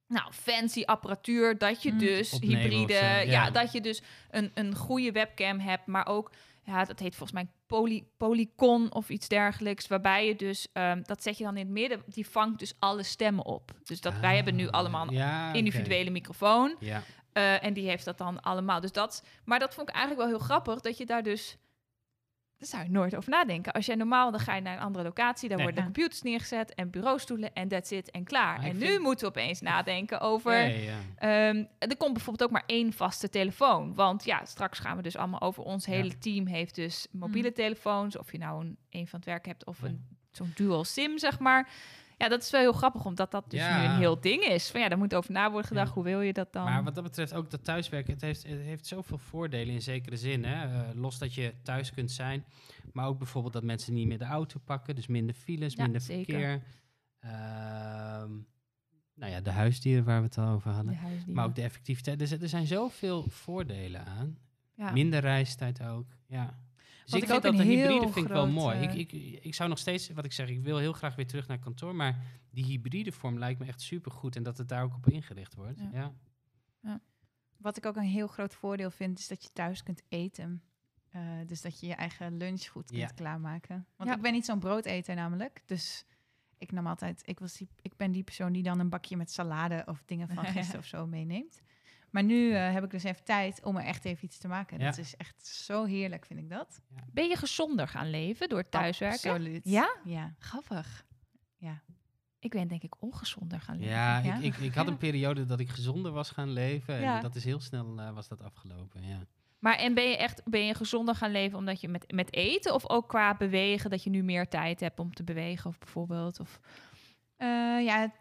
nou, fancy apparatuur dat je Mm. dus Opnemen hybride, zo, ja. ja. dat je dus een, een goede webcam hebt, maar ook ja, dat heet volgens mij poly, Polycon of iets dergelijks, waarbij je dus, ehm, dat zet je dan in het midden, die vangt dus alle stemmen op. Dus dat wij hebben nu Ah, allemaal een ja, individuele microfoon. Ja. eh, en die heeft dat dan allemaal. Dus dat, maar dat vond ik eigenlijk wel heel grappig, dat je daar dus... Daar zou je nooit over nadenken. Als jij normaal, dan ga je naar een andere locatie, daar Nee. worden Ja. computers neergezet en bureaustoelen en that's it en klaar. Maar ik en nu vind- moeten we opeens nadenken over... Ja, ja, ja. Ehm, er komt bijvoorbeeld ook maar één vaste telefoon. Want ja, straks gaan we dus allemaal over. Ons Ja. hele team heeft dus mobiele telefoons. Of je nou een, een van het werk hebt of een zo'n dual sim, zeg maar. Ja, dat is wel heel grappig, omdat dat dus Ja. nu een heel ding is. Van ja, daar moet over na worden gedacht. Ja. Hoe wil je dat dan? Maar wat dat betreft ook dat thuiswerken, het heeft, het heeft zoveel voordelen in zekere zin. Hè? Eh, los dat je thuis kunt zijn, maar ook bijvoorbeeld dat mensen niet meer de auto pakken, dus minder files, Ja, minder zeker. verkeer. Ehm, nou ja, de huisdieren waar we het al over De hadden. Maar ook de effectiviteit. Dus er er zijn zoveel voordelen aan. Minder reistijd ook. Ja. Dus ik ik vind dat de een hybride vind ik wel mooi. Ik, ik, ik zou nog steeds, wat ik zeg, ik wil heel graag weer terug naar kantoor. Maar die hybride vorm lijkt me echt supergoed. En dat het daar ook op ingericht wordt. Ja. Ja. Wat ik ook een heel groot voordeel vind, is dat je thuis kunt eten. Eh, dus dat je je eigen lunch goed kunt Ja. klaarmaken. Want Ja. ik ben niet zo'n broodeter namelijk. Dus ik nam altijd, ik, was die, ik ben die persoon die dan een bakje met salade of dingen van gisteren of zo meeneemt. Maar nu eh, heb ik dus even tijd om er echt even iets te maken. Ja. Dat is echt zo heerlijk, vind ik dat. Ben je gezonder gaan leven door thuiswerken? Absoluut. Ja? Ja. Grappig. Ja. Ik ben denk ik ongezonder gaan leven. Ja, Ja. Ik, ik, ik had een periode dat ik gezonder was gaan leven. En Ja. dat is heel snel eh, was dat afgelopen. Ja. Maar en ben je echt ben je gezonder gaan leven omdat je met, met eten of ook qua bewegen dat je nu meer tijd hebt om te bewegen of bijvoorbeeld of Eh, ja,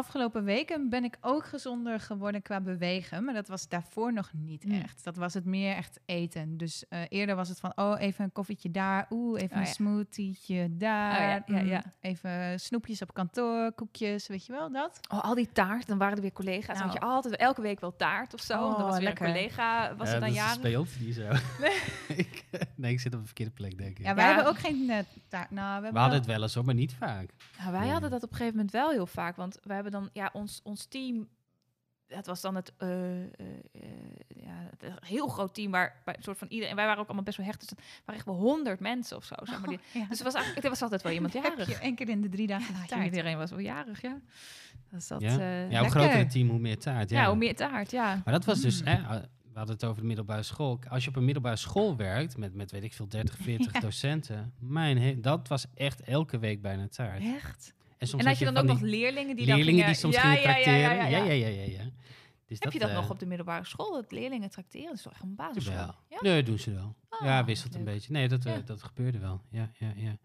afgelopen weken ben ik ook gezonder geworden qua bewegen. Maar dat was daarvoor nog niet Mm. echt. Dat was het meer echt eten. Dus eh, eerder was het van, oh, even een koffietje daar. Oeh, even Oh, een ja. smoothietje daar. Oh, ja, ja, mm, ja. Even snoepjes op kantoor, koekjes, weet je wel, dat? oh, al die taart, dan waren er weer collega's. Dan had je Nou. altijd elke week wel taart of zo. Oh, dan was weer lekker. een collega, was het dan jarig? speelt niet zo. ik, nee, ik zit op de verkeerde plek, denk ik. Ja, wij Ja. hebben ook geen eh, taart. Nou, we, hadden wel- het wel eens op, maar niet vaak. Nou, wij Nee. hadden dat op een gegeven moment wel heel vaak. Want we hebben dan, ja, ons, ons team, dat was dan het, eh, eh, eh, ja, het een heel groot team waar, waar een soort van iedereen, wij waren ook allemaal best wel hecht. Dus het waren echt wel honderd mensen of zo. Zeg maar, die, Ja. dus er was, eigenlijk, er was altijd wel iemand Heb jarig. je één keer in de drie dagen Ja, taart. iedereen was wel jarig, ja. Dus dat, Ja? eh, ja, hoe lekker. groter het team, hoe meer taart. Ja, ja, hoe meer taart, ja. Maar dat was dus, Mm. hè, uh, we hadden het over de middelbare school. Als je op een middelbare school werkt, met, met weet ik veel, 30, 40 Ja. docenten. Mijn he- dat was echt elke week bijna taart. Echt? En soms En had je dan ook nog die leerlingen die leerlingen dan die gingen... soms ja, gingen ja, ja, tracteren. ja, ja, ja. ja, ja, ja, Dus Heb je dat eh, nog op de middelbare school, dat leerlingen tracteren? Dat is toch echt een basisschool? Ja? Nee, doen ze wel. Ja, wisselt een leuk. beetje. Nee, dat, eh, dat gebeurde wel. Ja, ja, ja.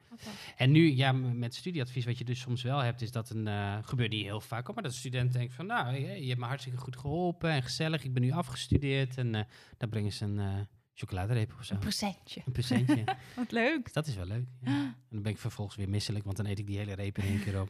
En nu, ja, met studieadvies, wat je dus soms wel hebt, is dat een, eh gebeurt niet heel vaak, maar dat een student denkt van, nou, hey, je hebt me hartstikke goed geholpen en gezellig, ik ben nu afgestudeerd en dan brengen ze een chocoladereep of zo. Een presentje. Een presentje. Wat leuk. Dus dat is wel leuk. Ja. En dan ben ik vervolgens weer misselijk, want dan eet ik die hele reep in één keer op.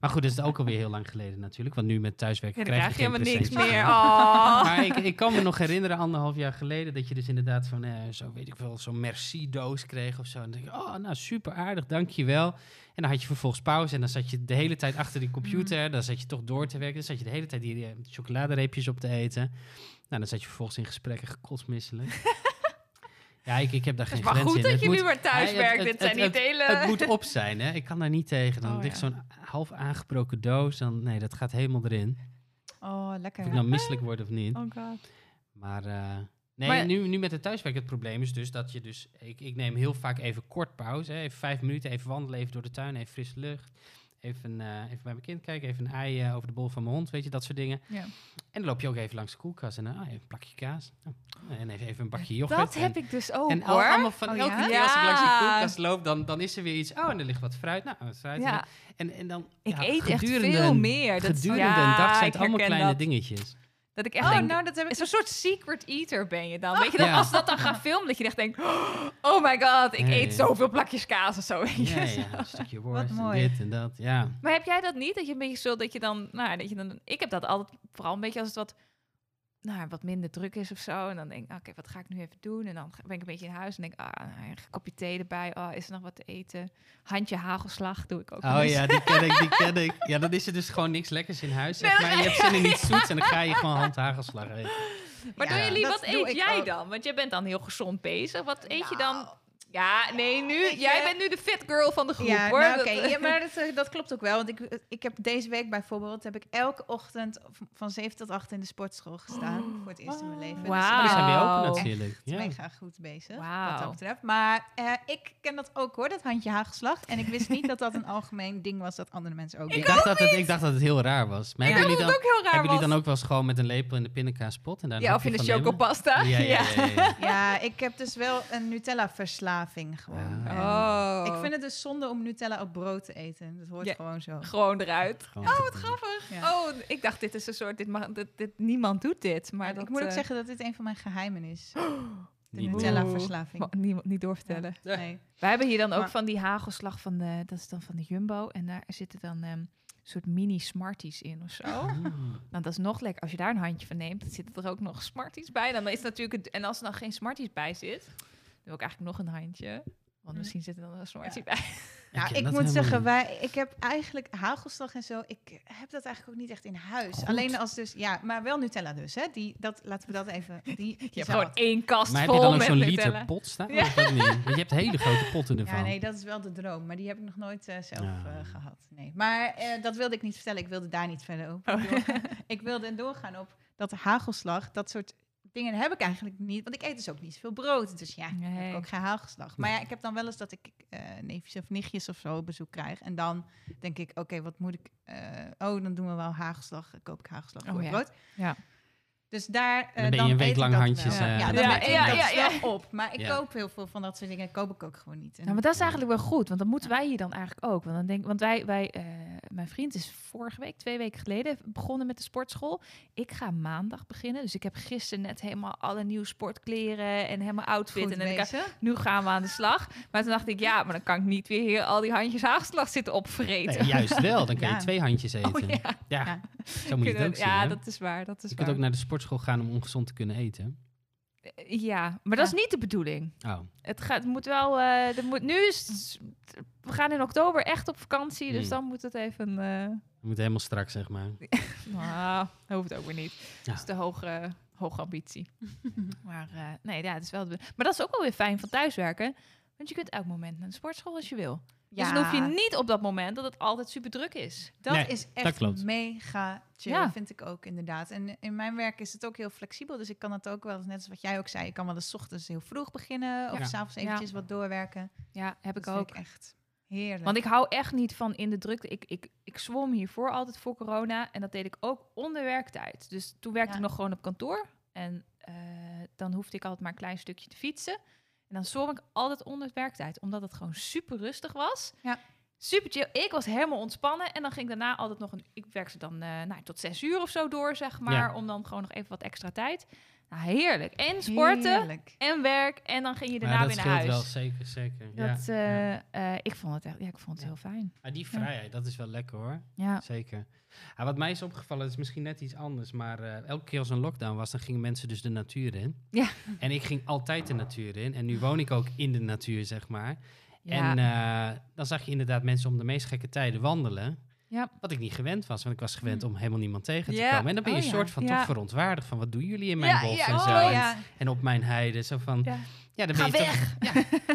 Maar goed, dat is ook alweer heel lang geleden natuurlijk, want nu met thuiswerken Ja, krijg, krijg je helemaal niks meer. Oh. Maar ik, ik kan me nog herinneren, anderhalf jaar geleden, dat je dus inderdaad van, eh, zo weet ik wel, zo'n merci-doos kreeg of zo. En dan denk je, oh, nou, super aardig, dankjewel. En dan had je vervolgens pauze en dan zat je de hele tijd achter die computer. Dan zat je toch door te werken. Dan zat je de hele tijd die eh, chocoladereepjes op te eten. Nou, dan zat je vervolgens in gesprekken gekotsmisselijk. ja, ik, ik heb daar Het is geen maar goed in. dat Het je moet- nu maar thuis het- werkt. het- Dit zijn niet hele... het moet op zijn, hè? Ik kan daar niet tegen. Dan Oh, ligt ja. zo'n half aangebroken doos. Dan, nee, dat gaat helemaal erin. Oh, lekker. Of ik nou misselijk word of niet. Oh god. Maar eh, nee, Maar- nu, nu met het thuiswerk, het probleem is dus dat je dus... Ik, ik neem heel vaak even kort pauze. Hè, even vijf minuten, even wandelen, even door de tuin, even frisse lucht. Even, eh, even bij mijn kind kijken, even een ei eh, over de bol van mijn hond, weet je, dat soort dingen. Ja. En dan loop je ook even langs de koelkast en dan ah, even een plakje kaas. Nou, en even, even een bakje yoghurt. Dat en, heb ik dus ook en hoor. allemaal van Oh, elke ja? keer als ik langs die Ja. koelkast loop, dan, dan is er weer iets. Oh, en er ligt wat fruit. Nou, wat fruit. Ja, En, en dan, ik ja, eet echt veel meer. Dat, Gedurende ja, een dag zijn ik het allemaal herken kleine dat. dingetjes. Dat ik echt Oh, denk, nou, dat heb ik is een soort secret eater ben je dan. Weet je, dat Ja. als ze dat dan gaan filmen, dat je echt denkt, oh my god, ik Nee. eet zoveel plakjes kaas of zo. Ja, ja, een stukje worst en mooi. dit en dat. Ja. Maar heb jij dat niet? Dat je een beetje zo dat je dan, nou, dat je dan, ik heb dat altijd vooral een beetje als het wat, nou, wat minder druk is of zo. En dan denk ik, oké, wat ga ik nu even doen? En dan ben ik een beetje in huis en denk, ah, nou, een kopje thee erbij. Oh, is er nog wat te eten? Handje hagelslag doe ik ook. Oh eens. ja, die ken ik, die ken ik. Ja, dan is er dus gewoon niks lekkers in huis. Zeg maar. Je hebt zin in iets zoets en dan ga je gewoon handhagelslag eten. Maar Ja, doen jullie, dat wat doe eet jij ook. dan? Want jij bent dan heel gezond bezig. Wat eet je Nou, dan? Ja, nee, nu. Jij bent nu de fit girl van de groep, Ja, hoor. nou, Dat- oké. Ja, maar dat, eh, dat klopt ook wel. Want ik, ik heb deze week bijvoorbeeld heb ik elke ochtend van 7 tot 8 in de sportschool gestaan. Voor het eerst in mijn leven. Dus Wauw. Maar die zijn natuurlijk. echt Ja. mega goed bezig. Wat Wauw. dat betreft. Maar eh, ik ken dat ook hoor, dat handje hagelslag. En ik wist niet dat dat een algemeen ding was dat andere mensen ook Ik, deden. dacht dat het, ik dacht dat het heel raar was. Maar Ik hebben jullie dat dan, ook heel raar hebben jullie was. dan ook wel eens gewoon met een lepel in de pindakaaspot? En daar een ja, of in de chocopasta. Ja, ja, ja. ja, ja. Ja, ik heb dus wel een Nutella-verslaving gewoon. Ah. En Oh. Ik vind het dus zonde om Nutella op brood te eten. Dat hoort Ja. gewoon zo. Gewoon eruit. Gewoon Oh, wat grappig. Ja. Oh, ik dacht, dit is een soort, dit mag, dit, dit, niemand doet dit. Maar dat, ik moet ook eh, zeggen dat dit een van mijn geheimen is. De Niet. Nutella-verslaving. niemand niet doorvertellen. Nee. We hebben hier dan ook Maar- van die hagelslag van de, dat is dan van de Jumbo. En daar zitten dan ehm, soort mini Smarties in of zo. Mm. Nou, dat is nog lekker. Als je daar een handje van neemt, dan zitten er ook nog Smarties bij. Dan is het natuurlijk het, en als er dan geen Smarties bij zit, wil ik eigenlijk nog een handje. Want misschien zit er dan een Smartie bij. Ja, ik moet zeggen, wij, ik heb eigenlijk hagelslag en zo. Ik heb dat eigenlijk ook niet echt in huis. Goed. Alleen als dus, ja, maar wel Nutella dus, hè? Die, dat, laten we dat even. Die, Je hebt gewoon één kast Maar heb vol je dan ook zo'n Nutella. liter pot staan? Ja. Of dat niet? Je hebt hele grote potten ervan. Ja, nee, dat is wel de droom. Maar die heb ik nog nooit eh, zelf Ja. eh, gehad. Nee. Maar eh, dat wilde ik niet vertellen. Ik wilde daar niet verder op. Oh. ik wilde doorgaan op dat hagelslag. Dat soort dingen heb ik eigenlijk niet. Want ik eet dus ook niet zoveel brood. Dus ja, heb ik ook geen hagelslag. Maar ja, ik heb dan wel eens dat ik eh, neefjes of nichtjes of zo op bezoek krijg. En dan denk ik, oké, wat moet ik... eh, oh, dan doen we wel hagelslag. Dan koop ik hagelslag Oh, voor ja. brood. Ja. Dus daar... eh, dan ben je een week lang handjes, eh, ja, dan eten. Ja, ja, wel op. Maar ik Ja. koop heel veel van dat soort dingen. koop ik ook gewoon niet. Nou, maar dat is eigenlijk wel goed, want dat moeten wij hier dan eigenlijk ook. Want, dan denk, want wij, wij eh, mijn vriend is vorige week, twee weken geleden, begonnen met de sportschool. Ik ga maandag beginnen, dus ik heb gisteren net helemaal alle nieuwe sportkleren en helemaal outfit. goed en dan denk ik, bezig. nu gaan we aan de slag. Maar toen dacht ik, ja, maar dan kan ik niet weer hier al die handjes haagslag zitten opvreten. Nee, juist wel, dan kan je Ja. twee handjes eten. Oh, ja. ja. Ja. zo moet je het ook zien. ja, dat is waar. Dat is je waar. kunt ook naar de sportschool gaan om ongezond te kunnen eten. Ja, maar dat is niet de bedoeling. Oh, Het gaat, het moet wel. eh er moet, nu is het- we gaan in oktober echt op vakantie, dus Hmm. dan moet het even. eh we moeten helemaal strak, zeg maar. nou, dat hoeft ook weer niet. Ja. Dat is de hoge, hoge ambitie. maar eh, nee, ja, het is wel. de- maar dat is ook wel weer fijn van thuiswerken, want je kunt elk moment naar de sportschool als je wil. Dus dan hoef je niet op dat moment dat het altijd super druk is. Dat Nee, is echt mega chill, Ja. vind ik ook inderdaad. En in mijn werk is het ook heel flexibel, dus ik kan het ook wel, net als wat jij ook zei, ik kan wel eens 's ochtends heel vroeg beginnen of Ja. s s'avonds Ja. eventjes wat doorwerken. Ja, heb ik dat vind ook. ik echt heerlijk. Want ik hou echt niet van in de drukte. Ik, ik, ik zwom hiervoor altijd voor corona. En dat deed ik ook onder werktijd. Dus toen werkte Ja. ik nog gewoon op kantoor. En eh, dan hoefde ik altijd maar een klein stukje te fietsen. En dan zwom ik altijd onder het werktijd, omdat het gewoon super rustig was. Ja. Super chill. Ik was helemaal ontspannen. En dan ging ik daarna altijd nog een... Ik werkte dan eh, nou, tot zes uur of zo door, zeg maar. Ja. Om dan gewoon nog even wat extra tijd. Nou, heerlijk. En sporten Heerlijk. en werk. En dan ging je daarna dat weer naar scheelt huis. wel, zeker, zeker. Ja. Dat, eh, eh, ik vond het echt, ja, ik vond het Ja. heel fijn. Maar die vrijheid, dat is wel lekker hoor. Ja. Zeker. Ja, wat mij is opgevallen, is misschien net iets anders, maar eh, elke keer als een lockdown was, dan gingen mensen dus de natuur in. Ja. En ik ging altijd de natuur in. En nu woon ik ook in de natuur, zeg maar. Ja. En eh, dan zag je inderdaad mensen om de meest gekke tijden wandelen. Ja. Wat ik niet gewend was, want ik was gewend Hm. om helemaal niemand tegen te Ja. komen. En dan ben je Oh een soort van toch verontwaardigd van wat doen jullie in mijn bos en oh zo. Oh En, ja. en op mijn heide. Zo van, Ja. dan ben Ga je weg!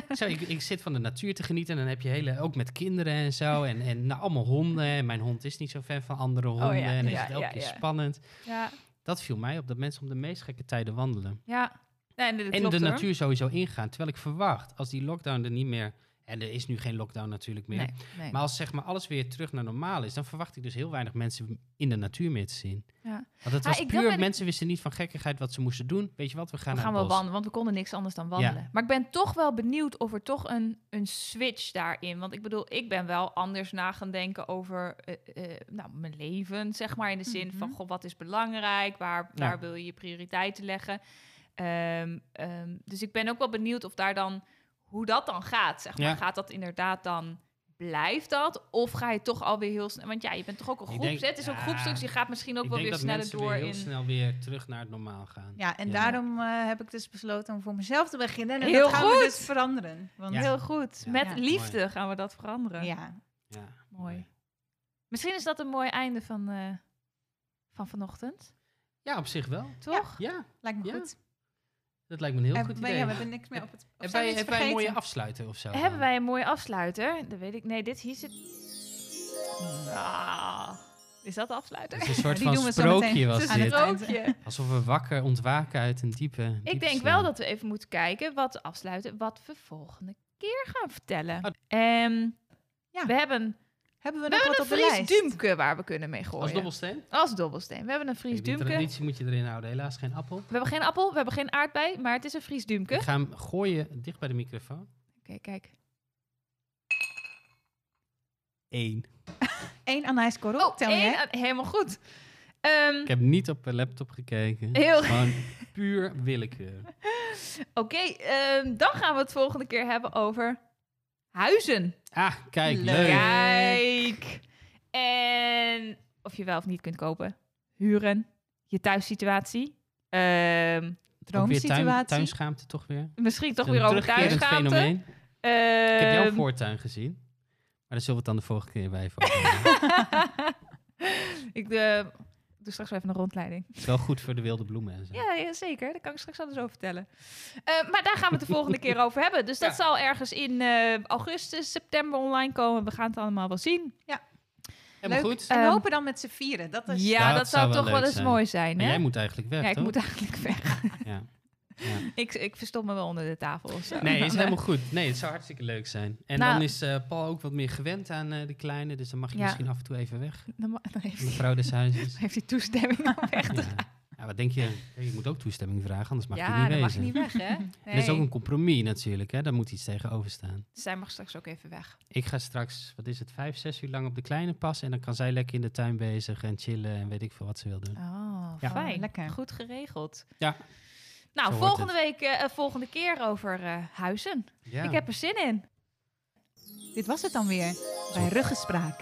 ja. Zo, ik, ik zit van de natuur te genieten en dan heb je hele, ook met kinderen en zo. En, en nou, allemaal honden. En mijn hond is niet zo fan van andere honden. Oh ja, En dan is ja, het elke ja, keer spannend. Ja. Dat viel mij op, dat mensen om de meest gekke tijden wandelen. Ja. Nee, en klopt, de hoor. natuur sowieso ingaan. Terwijl ik verwacht, als die lockdown er niet meer... En er is nu geen lockdown natuurlijk meer. Nee, nee. Maar als zeg maar alles weer terug naar normaal is... dan verwacht ik dus heel weinig mensen in de natuur meer te zien. Ja. Want het was puur, ik- mensen wisten niet van gekkigheid wat ze moesten doen. Weet je wat, we gaan we naar gaan wel wandelen, want we konden niks anders dan wandelen. Maar ik ben toch wel benieuwd of er toch een, een switch daarin. Want ik bedoel, ik ben wel anders na gaan denken over eh, eh, nou, mijn leven, zeg maar. In de zin van, Mhm. goh, wat is belangrijk? Waar, Ja. waar wil je je prioriteiten leggen? Ehm, ehm, dus ik ben ook wel benieuwd of daar dan, hoe dat dan gaat, zeg maar. Ja. Gaat dat inderdaad dan... Blijft dat? Of ga je toch alweer heel snel... Want ja, je bent toch ook een groep. denk- Het is ook ja, groepstuk, dus je gaat misschien ook wel weer sneller door weer heel in... snel weer terug naar het normaal gaan. Ja, en Ja. daarom eh, heb ik dus besloten om voor mezelf te beginnen. En Heel dat gaan goed. we dus veranderen. Want Ja. Heel goed. Ja. Met Ja. liefde gaan we dat veranderen. ja. Ja, Mooi. Misschien is dat een mooi einde van, eh, van vanochtend. Ja, op zich wel. Toch? Ja, lijkt me Ja. goed. Dat lijkt me een heel goed idee. ja, we hebben niks meer op het... of Heb zijn we wij, iets heb wij een mooie afsluiter of zo? Hebben dan? wij een mooie afsluiter? Dat weet ik. Nee, dit hier zit. Nou, is dat de afsluiter? Het is een soort van doen sprookje was Het is een dit. sprookje. Alsof we wakker ontwaken uit een diepe Ik denk wel dat we even moeten kijken wat afsluiten, wat we volgende keer gaan vertellen. Oh. Ehm, Ja. we hebben, Hebben we we nog hebben wat een op Fries? Dumke waar we kunnen mee gooien. Als dobbelsteen? Als dobbelsteen. We hebben een Fries Kijk, die Dumke. traditie moet je erin houden. Helaas geen appel. We hebben geen appel, we hebben geen aardbei, maar het is een Fries Dumke. Ik ga hem gooien dicht bij de microfoon. Oké, kijk. Eén. Eén Anijs Korrel, Oh, tel je? één, helemaal goed. Ehm, Ik heb niet op mijn laptop gekeken. Heel- Gewoon puur willekeur. Oké, ehm, dan gaan we het volgende keer hebben over huizen. Ah, kijk, Leuk. leuk. Kijk. En of je wel of niet kunt kopen. Huren. Je thuissituatie. Ehm, weer tuin, Droomsituatie. tuinschaamte toch weer. misschien toch weer over thuisschaamte. fenomeen. Ik heb jouw Ehm, voortuin gezien. Maar daar zullen we het dan de volgende keer bij ik eh, doe straks wel even een rondleiding. Het is wel goed voor de wilde bloemen en zo. Ja, ja, zeker. Daar kan ik straks alles over vertellen. Eh, maar daar gaan we het de volgende keer over hebben. Dus dat Ja. zal ergens in eh, augustus, september online komen. We gaan het allemaal wel zien. Helemaal Leuk. goed. En we hopen dan met z'n vieren. Dat is... Ja, dat dat, zou zou wel toch wel eens zijn. mooi zijn. Hè? jij moet eigenlijk weg, ja, ik toch? moet eigenlijk weg. Ja. Ja. ik, ik verstop me wel onder de tafel of zo. Nee, is helemaal goed. Nee, het zou hartstikke leuk zijn. En Nou- dan is eh, Paul ook wat meer gewend aan eh, de kleine. Dus dan mag je Ja. misschien af en toe even weg. Dan, dan heeft, hij, Mevrouw des huizes. heeft hij toestemming om weg te Ja. ja, wat denk je? Ja, Je moet ook toestemming vragen, anders mag je ja, niet dan mag je niet weg, hè? En Nee. dat is ook een compromis natuurlijk, hè? Daar moet iets tegenover staan. Zij mag straks ook even weg. Ik ga straks, wat is het, vijf, zes uur lang op de kleine passen. En dan kan zij lekker in de tuin bezig en chillen en weet ik veel wat ze wil doen. Oh, Ja. fijn. Lekker. Goed geregeld. Ja. Nou, Zo volgende week, eh, eh, volgende keer over eh, huizen. Ja. Ik heb er zin in. Dit was het dan weer bij Ruggespraak.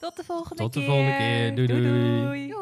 Tot de volgende Tot de keer. volgende keer. Doei, doei. doei. Doei.